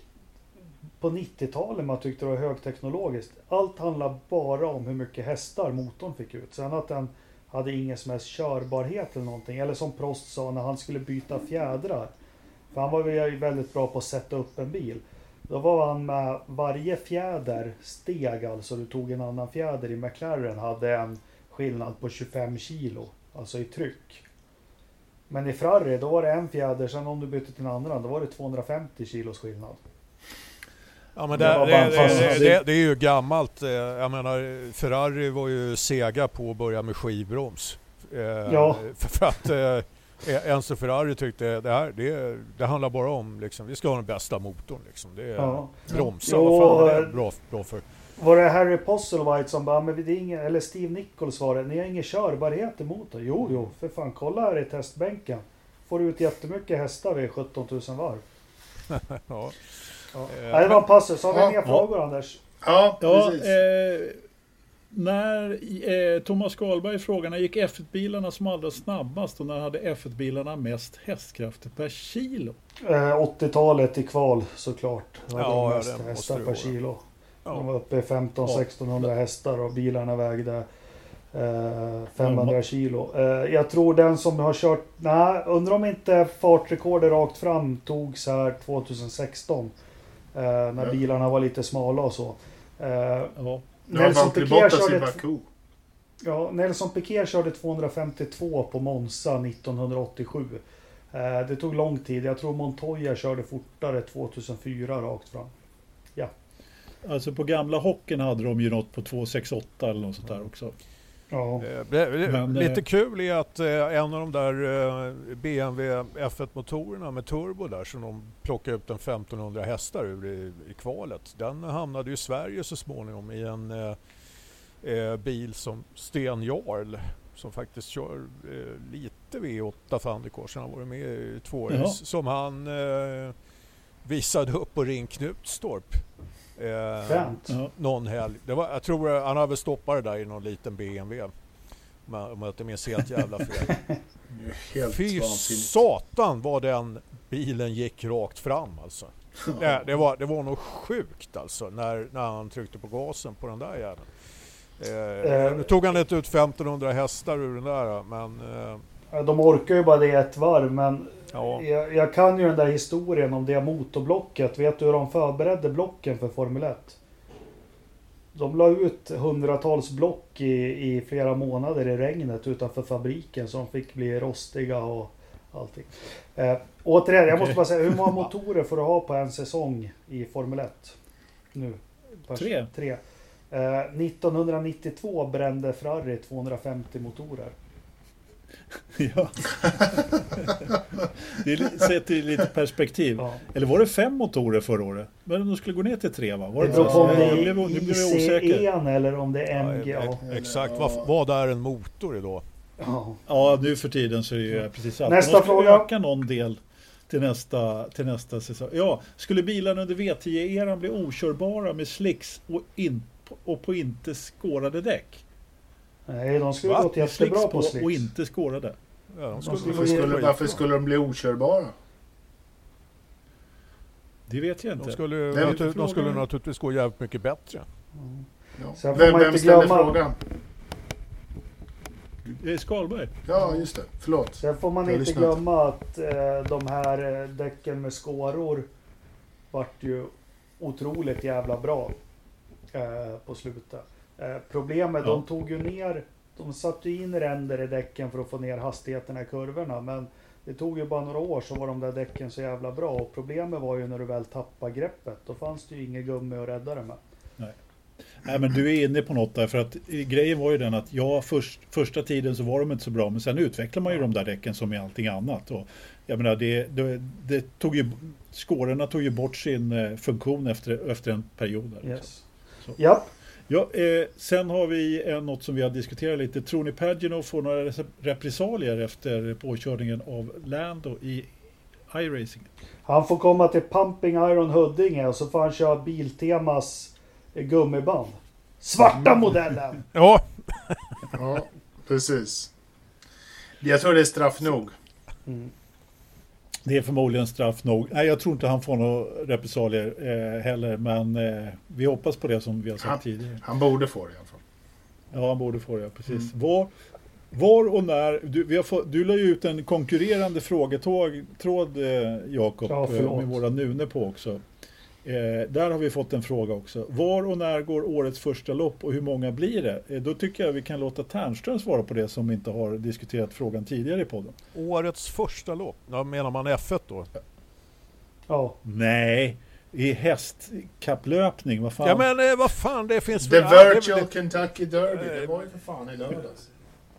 på 90-talet man tyckte det var högteknologiskt. Allt handlar bara om hur mycket hästar motorn fick ut. Sen att den hade ingen som helst körbarhet eller någonting. Eller som Prost sa när han skulle byta fjädrar. För han var ju väldigt bra på att sätta upp en bil. Då var han med varje fjäder steg alltså. Du tog en annan fjäder i McLaren hade en skillnad på 25 kilo. Alltså i tryck. Men i Ferrari då var det en fjäder. Sen om du bytte till en annan då var det 250 kilos skillnad. Ja men det, det, det, det, det, är ju gammalt. Eh, jag menar Ferrari var ju sega på att börja med skivbroms. Eh, ja. För, att eh, Eh, Enzo Ferrari tyckte det här det, det handlar bara om liksom, vi ska ha den bästa motorn. Liksom. Det är ja. bromsa, vad fan är det bra, bra för? Var det Harry Postlewhite som bara, men det är ingen, eller Steve Nichols var det, ni har ingen körbarhet i motorn. Jo, jo, för fan kolla här i testbänken. Får du ut jättemycket hästar vid 17 000 varv. [LAUGHS] ja. Ja. Eh, det var en passus. Har vi ja, mer frågor Anders? Ja, precis. Eh, när eh, Thomas Skalberg frågar när gick F1-bilarna som allra snabbast och när hade F1-bilarna mest hästkrafter per kilo? Eh, 80-talet i kval såklart. Det ja, mest ja, hästar per kilo. Ja. De var uppe i 15-1600 hästar och bilarna vägde eh, 500 kilo. Eh, jag tror den som har kört, nej, undrar om inte fartrekordet rakt fram togs här 2016. Eh, när bilarna var lite smala och så. Eh, Nelson Piquet körde... Ja, Nelson Piquet körde 252 på Monza 1987. Eh, det tog lång tid. Jag tror Montoya körde fortare 2004 rakt fram. Ja. Alltså på gamla hockeyn hade de ju något på 268 eller något sånt där också. Ja. Eh, Men, lite eh, kul är att en av de där BMW F1-motorerna med turbo där som de plockade ut en 1500 hästar ur i, i kvalet. Den hamnade i Sverige så småningom i en eh, bil som Sten Jarl som faktiskt kör eh, lite V8 Thundercars. Han har varit med i två år. Som han eh, visade upp på Ring Knutstorp Eh, någon helg. Det var, jag tror han har väl stoppat det där i någon liten BMW. Om jag inte minns helt jävla fel. [LAUGHS] helt Fy satan vad den bilen gick rakt fram alltså. [LAUGHS] det, det, var, det var nog sjukt alltså när, när han tryckte på gasen på den där jäveln. Eh, eh, nu tog han inte ut 1500 hästar ur den där men... Eh, de orkar ju bara det ett varv men Ja. Jag, jag, kan ju den där historien om det motorblocket. Vet du hur de förberedde blocken för Formel 1? De la ut hundratals block i, i flera månader i regnet utanför fabriken så de fick bli rostiga och allting. Eh, återigen, jag okay. måste bara säga, hur många [LAUGHS] motorer får du ha på en säsong i Formel 1? Nu? Tre. Tre. Eh, 1992 brände Ferrari 250 motorer. Ja. [LAUGHS] det är sett i lite perspektiv. Ja. Eller var det fem motorer förra året? Men de skulle gå ner till tre va? Var det, beror på om det är ICE eller om det är MG. Ja, exakt, vad, vad är en motor idag? Ja. ja, nu för tiden så är det ju precis allt. Nästa fråga. öka någon del till nästa, till nästa säsong. Ja, skulle bilarna under V10-eran bli okörbara med slicks och, in, och på inte skårade däck? Nej, de skulle Va? gått jättebra på slicks. och inte skårade. Ja, de skulle, varför, skulle, varför skulle de bli okörbara? Det vet jag inte. De skulle, natur, de skulle naturligtvis gå jävligt mycket bättre. Mm. Ja. Vem, vem ställer glömma... frågan? Det är Skalberg. Ja, just det. Förlåt. Sen får man inte glömma att eh, de här eh, däcken med skåror vart ju otroligt jävla bra eh, på slutet. Eh, problemet, ja. de tog ju ner, de satte in ränder i däcken för att få ner hastigheterna i kurvorna. Men det tog ju bara några år så var de där däcken så jävla bra. Och problemet var ju när du väl tappade greppet. Då fanns det ju inget gummi att rädda det med. Nej. Nej, men du är inne på något där, för att grejen var ju den att ja, först, första tiden så var de inte så bra, men sen utvecklar man ju de där däcken som i allting annat. Och jag menar, det, det, det tog ju, skårorna tog ju bort sin eh, funktion efter, efter en period. Där, Yes. Så. Ja, Ja, eh, sen har vi eh, något som vi har diskuterat lite. Tror ni Pagino får några res- repressalier efter påkörningen av Lando i iRacing? han får komma till Pumping Iron Huddinge och så får han köra Biltemas gummiband. Svarta modellen! [LAUGHS] Ja, Ja, precis. Jag tror det är straff nog. Mm. Det är förmodligen straff nog. Nej, jag tror inte han får några repressalier eh, heller, men eh, vi hoppas på det som vi har sagt Han- tidigare. Han borde få det i alla fall. Ja, han borde få det, precis. Mm. Var, var och när, du, vi har fått, du la ju ut en konkurrerande frågetråd, tråd, eh, Jakob, Ja, eh, med våra Nune på också. Eh, där har vi fått en fråga också. Var och när går årets första lopp och hur många blir det? Eh, då tycker jag vi kan låta Ternström svara på det som inte har diskuterat frågan tidigare i podden. årets första lopp. Ja, menar man F1 då? Ja, Nej, i hästkapplöpning, vad fan? Ja men eh, vad fan, det finns The väl... ja, Virtual det, Kentucky Derby, det var ju för fan i lördags.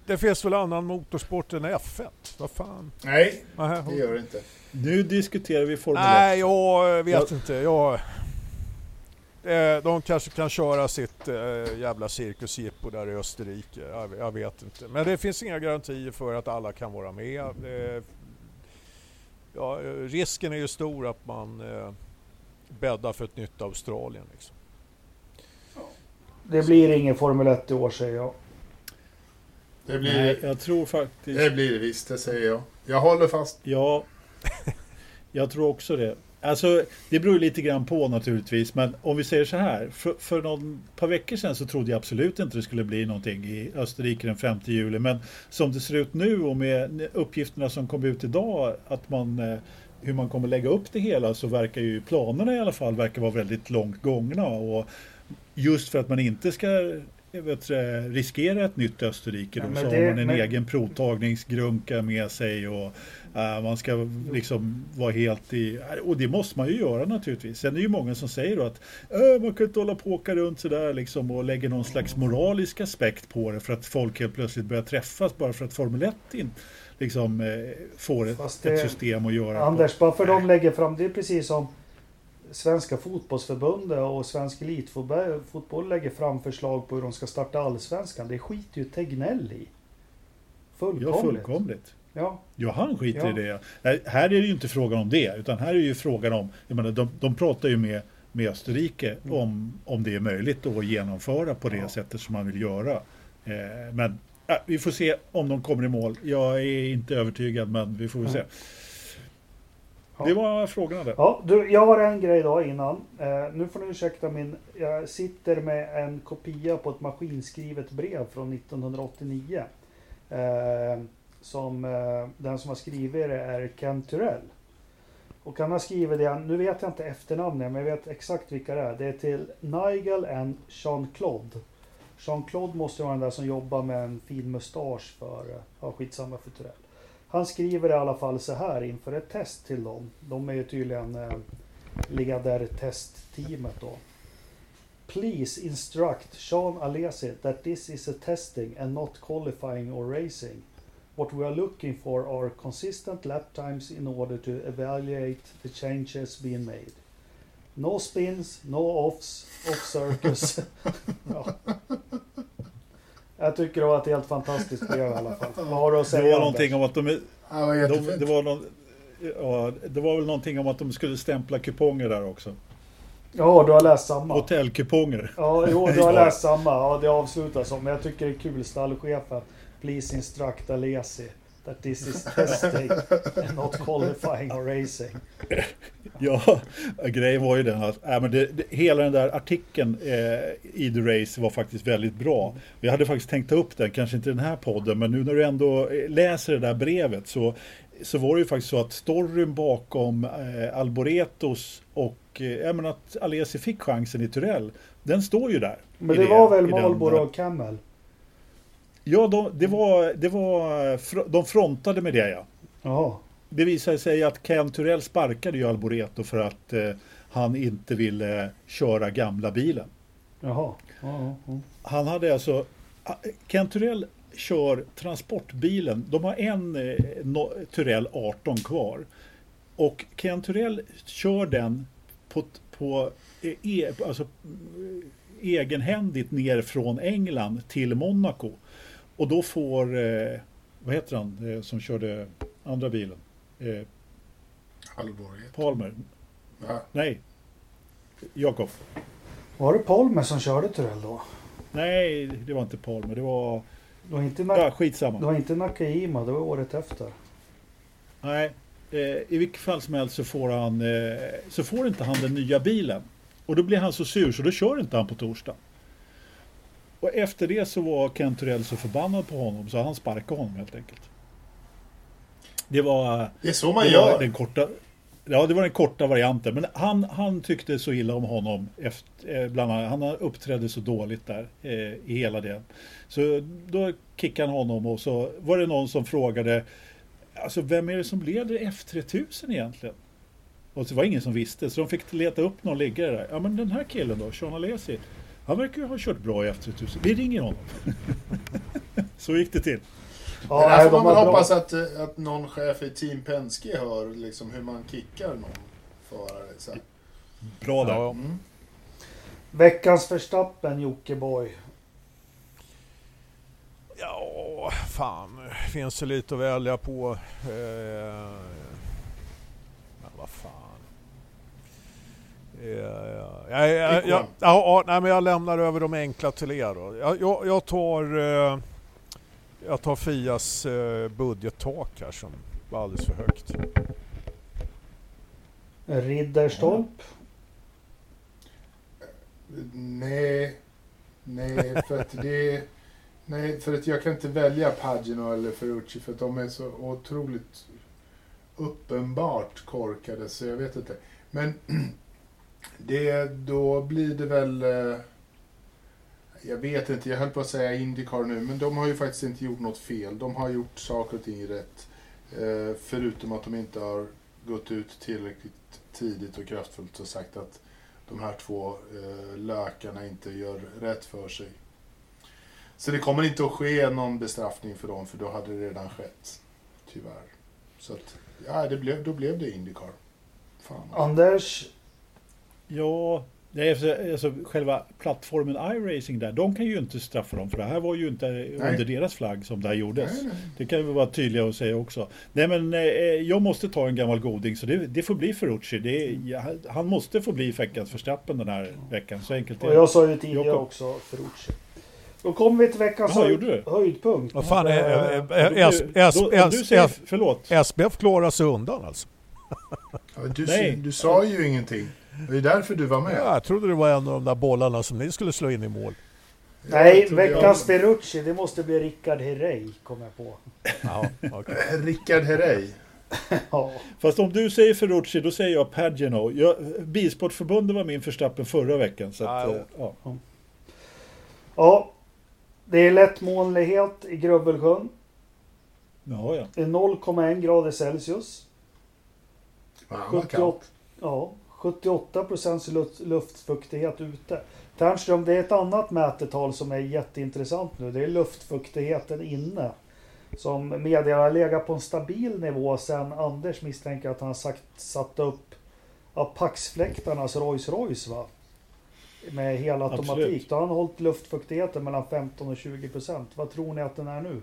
det finns väl annan motorsport än F1? Vad fan? Nej, Nähä, det gör det inte. Nu diskuterar vi Formel 1. Nej, jag vet Jag- inte. Jag, eh, de kanske kan köra sitt eh, jävla cirkusjippo där i Österrike. Jag, jag vet inte. Men det finns inga garantier för att alla kan vara med. Ja, risken är ju stor att man eh, bäddar för ett nytt Australien. Liksom. det blir ingen Formel 1 i år säger jag. Det blir, Nej, jag tror faktiskt... det blir det visst, det säger jag. Jag håller fast. Ja, jag tror också det. Alltså, det beror lite grann på naturligtvis, men om vi säger så här. För, för någon par veckor sedan så trodde jag absolut inte det skulle bli någonting i Österrike den 5 juli. Men som det ser ut nu och med uppgifterna som kom ut idag, att man, eh, hur man kommer lägga upp det hela, så verkar ju planerna i alla fall verkar vara väldigt långt gångna. Och just för att man inte ska vet, eh, riskera ett nytt Österrike, Ja, då, så det- har man en men- egen provtagningsgrunka med sig och Eh, man ska liksom vara helt i... Och det måste man ju göra naturligtvis. Sen är det ju många som säger då att äh, man kan inte hålla på och åka runt sådär liksom och lägger någon slags moralisk aspekt på det för att folk helt plötsligt börjar träffas bara för att Formel 1 in, liksom, eh, får ett, Fast ett det- system att göra. på. Anders, bara för de lägger fram, det är precis som Svenska fotbollsförbundet och Svensk Elitfotboll lägger fram förslag på hur de ska starta allsvenskan. Det skiter ju Tegnell i. Ja, Fullkomligt. fullkomligt. Ja, Ja, han skiter Ja. i det. Nej, här är det ju inte frågan om det, utan här är det ju frågan om, jag menar, de, de pratar ju med, med Österrike om, om det är möjligt att genomföra på det Mm. Ja. sättet som man vill göra. Eh, men äh, vi får se om de kommer i mål. Jag är inte övertygad, men vi får väl se. Ja. Det var frågorna där. Ja, du, jag har en grej då innan. Eh, nu får ni ursäkta min... Jag sitter med en kopia på ett maskinskrivet brev från 1989. Eh, som eh, den som har skrivit det är Ken Turell. Och han har skrivit det, nu vet jag inte efternamnet men jag vet exakt vilka det är. Det är till Nigel and Jean-Claude. Jean-Claude måste vara den där som jobbar med en fin mustasch för, eh, ja skitsamma för Turell. Han skriver i alla fall så här inför ett test till dem. De är ju tydligen eh, leder testteamet då. Please instruct Sean Alesi that this is a testing and not qualifying or racing. What we are looking for are consistent lap times in order to evaluate the changes being made. No spins, no offs, off circus. [LAUGHS] ja. Jag tycker det var ett helt fantastiskt brev i alla fall. [LAUGHS] Vad har du att Det säga var Anders? någonting om att de, Ja, det var de det, var någon, ja, det var väl någonting om att de skulle stämpla kuponger där också. Ja, du har läst samma. Hotellkuponger. Ja, jo, du har [LAUGHS] Ja. läst samma. Ja, det avslutas så. Men jag tycker det är kul, stallchefen. Please instruct Alesi that this is testing and not qualifying or racing. [LAUGHS] Ja, grejen var ju den att äh, men det, det, hela den där artikeln eh, i The Race var faktiskt väldigt bra. Vi hade faktiskt tänkt ta upp den, kanske inte i den här podden, men nu när du ändå eh, läser det där brevet så, så var det ju faktiskt så att storyn bakom eh, Alboretos och eh, menar att Alesi fick chansen i Turell, den står ju där. Men i det var väl Marlboro och Camel? Ja, de, det var, det var, de frontade med det ja. Ja. Det visade sig att Ken Turell sparkade ju Alboreto för att eh, han inte ville köra gamla bilen. Jaha. Ja, ja, ja. Han hade alltså... Ken Turell kör transportbilen. De har en eh, no, Turell 18 kvar. Och Ken Turell kör den på, på eh, e, alltså, eh, egenhändigt ner från England till Monaco. Och då får, eh, vad heter han eh, som körde andra bilen? Eh, Halvårighet. Palmer? Ja. Nej, Jakob. Var det Palmer som körde Turell då? Nej, det var inte Palmer. Det var... Det var inte, Ja, skitsamma. det var inte Nakajima, det var året efter. Nej, eh, i vilket fall som helst så får han eh, så får inte han den nya bilen. Och då blir han så sur så då kör inte han på torsdag. Och efter det så var Kent Turell så förbannad på honom så han sparkade honom helt enkelt. Det var, Det är så man gör. den korta Ja, det var den korta varianten. Men han, han tyckte så illa om honom. Efter, eh, bland annat, han uppträdde så dåligt där eh, i hela det. Så då kickade han honom och så var det någon som frågade Alltså vem är det som leder F3000 egentligen? Och så var det ingen som visste så de fick leta upp någon liggare där. Ja men den här killen då, Sean Alesi. Han verkar ju ha kört bra i F3000. Vi ringer honom. [LAUGHS] så gick det till. Ja, det nej, där får man väl hoppas att, eh, att någon chef i Team Penske hör liksom hur man kickar någon förare. Så här. Bra där. Ja, Mm. Veckans Verstappen, Jockiboi. ja, fan. Finns det lite att välja på. Eh, men vad fan. Eh, ja, ja, ja, ja, nej, men jag lämnar över de enkla till er då. Jag, jag, jag tar, eh, jag tar Fias eh, budgettak här som var alldeles för högt. Ridderstolp. Nej, nej, för att det... Nej, för att jag kan inte välja Pagino eller Ferrucci för att de är så otroligt uppenbart korkade så jag vet inte. Men det, då blir det väl... Eh, jag vet inte, jag höll på att säga Indycar nu, men de har ju faktiskt inte gjort något fel. De har gjort saker och ting rätt. Eh, förutom att de inte har gått ut tillräckligt tidigt och kraftfullt och sagt att de här två eh, lökarna inte gör rätt för sig. Så det kommer inte att ske någon bestraffning för dem, för då hade det redan skett. Tyvärr. Så att, ja, det blev, då blev det Indycar. Fan. Anders. Ja, det är alltså, själva plattformen iRacing där, de kan ju inte straffa dem för det här var ju inte under deras flagg som det här gjordes. Nej, nej. Det kan vi vara tydliga och säga också. Nej men eh, jag måste ta en gammal goding så det, det får bli Ferrucci. Det, ja, han måste få bli veckans Verstappen den här veckan. Så enkelt är Och det. jag sa ju tidigare Jakob. också Ferrucci. Då kommer vi till veckans Jaha, höjd, höjdpunkt. Vad fan är. SBF klarar sig undan alltså. Ja, du, Nej. du sa ju ingenting. Det är därför du var med. Ja, jag trodde det var en av de där bollarna som ni skulle slå in i mål. Nej, veckans Ferrucci, det måste bli Rickard Herrey, kom jag på. Ja, okej. Rickard Herrey. [LAUGHS] Ja. Fast om du säger Ferrucci då säger jag Pagino. Jag, Bilsportförbundet var min Verstappen förra veckan. Så att, Ja, eh, ja. ja, det är lättmolnighet i Grubbelsjön. Ja, ja. Det är 0,1 grader Celsius. Fan, vad 78, kallt. ja, 78 procents luft, luftfuktighet ute. Ternström, det är ett annat mätetal som är jätteintressant nu. Det är luftfuktigheten inne. Som meddelar har legat på en stabil nivå sen Anders misstänker att han sagt, satte upp Apax-fläktarnas Rolls Royce va? Med helautomatik. Absolut. Då har han hållit luftfuktigheten mellan 15 och 20 procent. Vad tror ni att den är nu?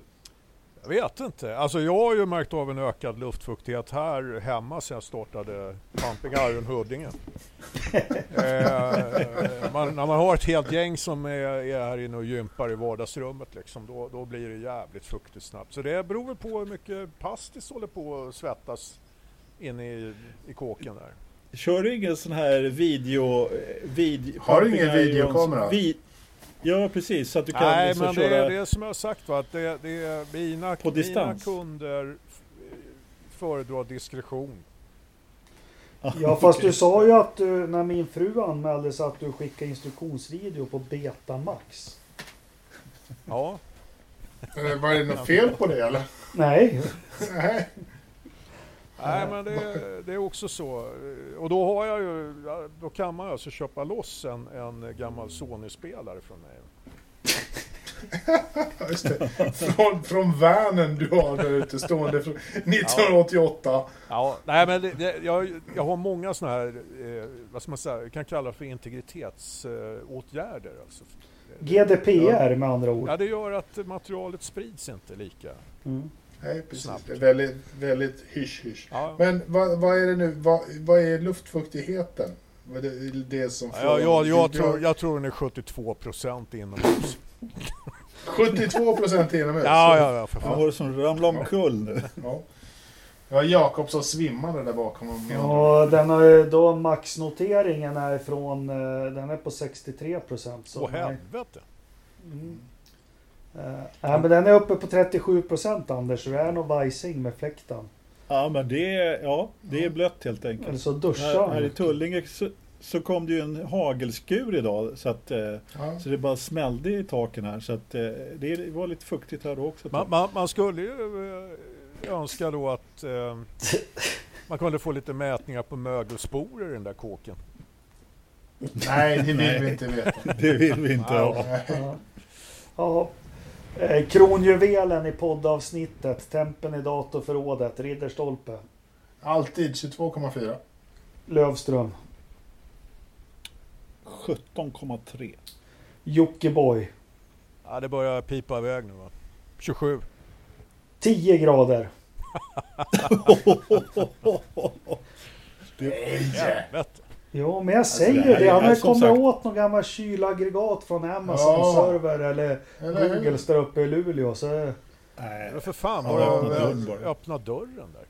Jag vet inte. Alltså jag har ju märkt av en ökad luftfuktighet här hemma sedan jag startade Pumping Iron Huddinge. [LAUGHS] eh, man, när man har ett helt gäng som är, är här inne och gympar i vardagsrummet liksom, då, då blir det jävligt fuktigt snabbt. Så det beror väl på hur mycket pastis håller på att svettas inne i, i kåken där. Kör du ingen sån här video... eh, vid, Har du ingen videokamera? Vi, ja, precis. Så att du kan Nej, liksom men det köra... är det som jag har sagt va, att det, det är mina, På mina distans. kunder föredrar diskretion. Ja fast du sa ju att du, när min fru anmälde sig att du skickade instruktionsvideo på Betamax. Ja, Eh, Var det något fel på det eller? Nej, Nej. Nej men det, det är också så. Och då har jag ju, då kan man alltså köpa loss en, en gammal Sony-spelare från mig. [LAUGHS] Just det. Från, från vanen du har där ute stående från 1988. Ja, nej men det, det, jag, jag har många sådana här, eh, vad ska man säga, kan kalla för integritetsåtgärder. Eh, alltså. GDPR med andra ord. Ja, det gör att materialet sprids inte lika. Mm. Nej, precis. Snabbt. Det är väldigt, väldigt hysch-hysch. Ja. Men vad, vad är det nu? Vad, vad är luftfuktigheten? Vad är det, det som får... Ja, jag, jag, tror, jag tror den är 72 procent inomhus. 72 procent inomhus? Ja, ja, ja, för Vad var det som ramlade omkull nu? Ja. Det var Jakob som svimmade där bakom. Ja, den har ju då maxnoteringen är från, eh, den är på 63 procent. Åh helvete. Mm. Eh, nej, men den är uppe på 37 procent Anders, så det är nog vajsing med fläkten. Ja, men det är, ja, det är blött helt Eller enkelt. så duschar Här, här i Tullinge så, så kom det ju en hagelskur idag. Så, att, eh, Ja. så det bara smällde i taken här. Så att, eh, det var lite fuktigt här också. Man, man, man skulle ju eh, önska då att eh, man kunde få lite mätningar på mögelsporer i den där kåken. Nej, det vill vi Nej. inte veta. [LAUGHS] Det vill vi inte Ja. ha. Ja. Ja. Eh, kronjuvelen i poddavsnittet, tempen i datorförrådet, Ridderstolpe, Alltid 22,4. Lövström, 17,3. Jockiboi, Ja, det börjar pipa iväg nu va. 27. 10 grader. [LAUGHS] Helvete. Jo, men jag säger det här det. är- Han har kommit sagt- åt någon gammal kylaggregat från Amazon Ja. server eller Eller hur? Googles där uppe i Luleå. Så Nej, Men för fan, Ja, bara öppna öppna dörren där.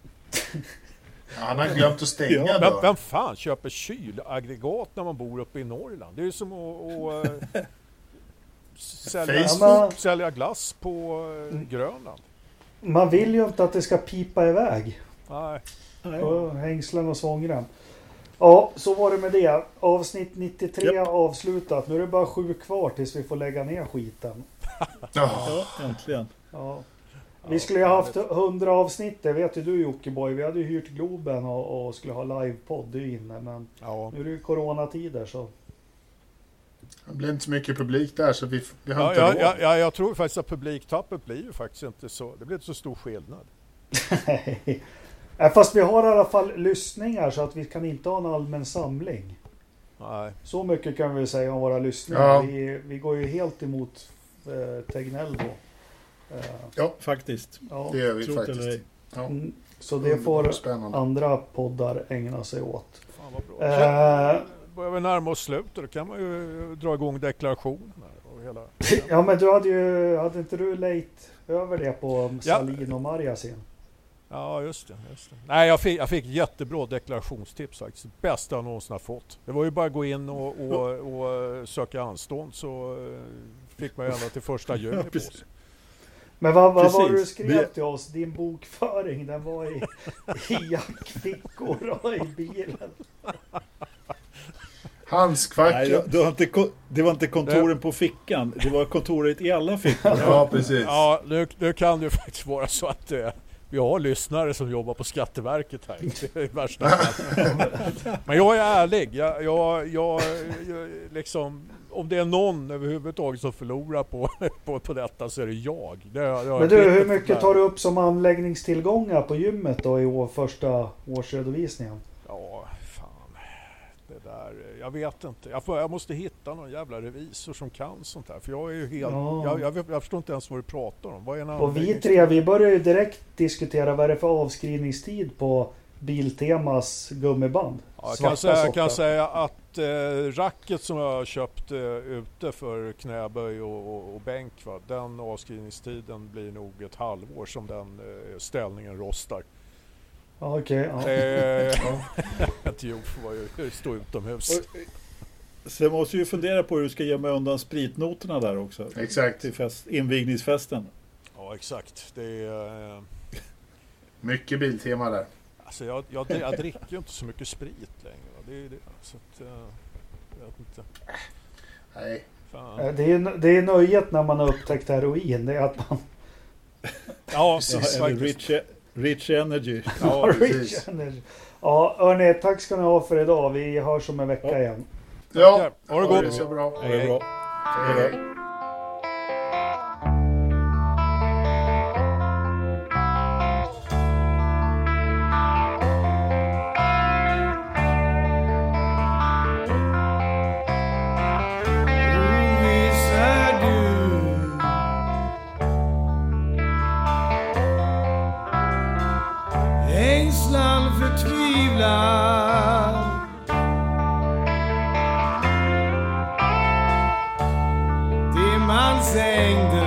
Ja, han har glömt att stänga Ja, Vem, dörren. vem fan köper kylaggregat när man bor uppe i Norrland? Det är ju som att, att eh, [LAUGHS] sälja, sälja glass på eh, Mm. Grönland. man vill ju inte att det ska pipa iväg. Nej. nej. på Hängslen och svångrem. Ja, så var det med det. Avsnitt 93 avslutat. Nu är det bara sju kvar tills vi får lägga ner skiten. [LAUGHS] Ja. Äntligen. Ja. Vi skulle ju ha haft 100 avsnitt, det vet ju du Jockiboi. Vi hade ju hyrt Globen och, och skulle ha livepodd, det är ju inne. Men Ja. nu är det ju coronatider så. Det blev inte så mycket publik där så vi, vi har Ja, inte ja, råd. ja, ja, jag tror faktiskt att publiktappet blir ju faktiskt inte så, det blir inte så stor skillnad. [LAUGHS] [LAUGHS] Nej, Fast vi har i alla fall lyssningar så att vi kan inte ha en allmän samling. Nej. Så mycket kan vi säga om våra lyssningar. Ja. Vi, vi går ju helt emot eh, Tegnell då. Eh, Faktiskt. ja. Det gör vi Tro det eller ej. faktiskt. Ja. Mm, Så det får Spännande. andra poddar ägna sig åt. Fan vad bra. Eh, börjar vi närma oss slutet, då kan man ju dra igång deklarationen. hela. [LAUGHS] ja men du hade ju, hade inte du lejt över det på Ja. Salin och Marjasin? Ja, just det. Just det. Nej, jag fick, jag fick jättebra deklarationstips faktiskt. Bästa jag någonsin har fått. Det var ju bara att gå in och, och, och söka anstånd så eh, fick man ju ända till första [LAUGHS] juni på sig. Men vad, vad var det du skrev Det- till oss? Din bokföring den var i, i [LAUGHS] jackfickor och i bilen. [LAUGHS] Nej, Handskfacket. det, det, var inte, det var inte kontoren på fickan. Det var kontoret i alla fickor. Ja, precis. Ja, nu, nu kan det ju faktiskt vara så att eh, vi har lyssnare som jobbar på Skatteverket här. Det är i värsta. Men jag är ärlig. Jag, jag, jag, jag, liksom, om det är någon överhuvudtaget som förlorar på, på, på detta så är det jag. Det, jag Men du, hur mycket tar du upp som anläggningstillgångar på gymmet då i år, första årsredovisningen? Ja. Det jag vet inte. Jag, får, jag måste hitta någon jävla revisor som kan sånt här. För jag är ju helt... Ja. Jag, jag, jag förstår inte ens vad du pratar om. Vad är en Och vi tre, vi börjar ju direkt diskutera vad är det för avskrivningstid på Biltemas gummiband. Ja, jag kan, säga, jag kan säga att eh, racket som jag köpt eh, ute för knäböj och, och, och bänk, va, den avskrivningstiden blir nog ett halvår som den eh, ställningen rostar. Ja, okej. Eh, [LAUGHS] Ja. inte gjort för att vara- stå utomhus. Sen måste ju fundera på hur du ska gömma undan spritnoterna där också. Exakt. Till fest, invigningsfesten. Ja exakt. Det är, eh, Mycket Biltema där. alltså jag, jag, jag dricker ju inte så mycket sprit längre. Det är ju det. Så att, eh, jag vet inte. Nej. Fan. Eh, Det är, det är nöjet när man har upptäckt heroin. Det är att man... Ja, Precis, Ja, eller faktiskt. Richie, Rich Energy. Ja, [LAUGHS] Rich Energy. Ja, hörni, tack ska ni ha för idag. Vi hörs om en vecka Ja. igen. Ja, Ha det ha det gott. så bra. Ha det bra. Hej, hej. Ängslan förtvivlan man ängder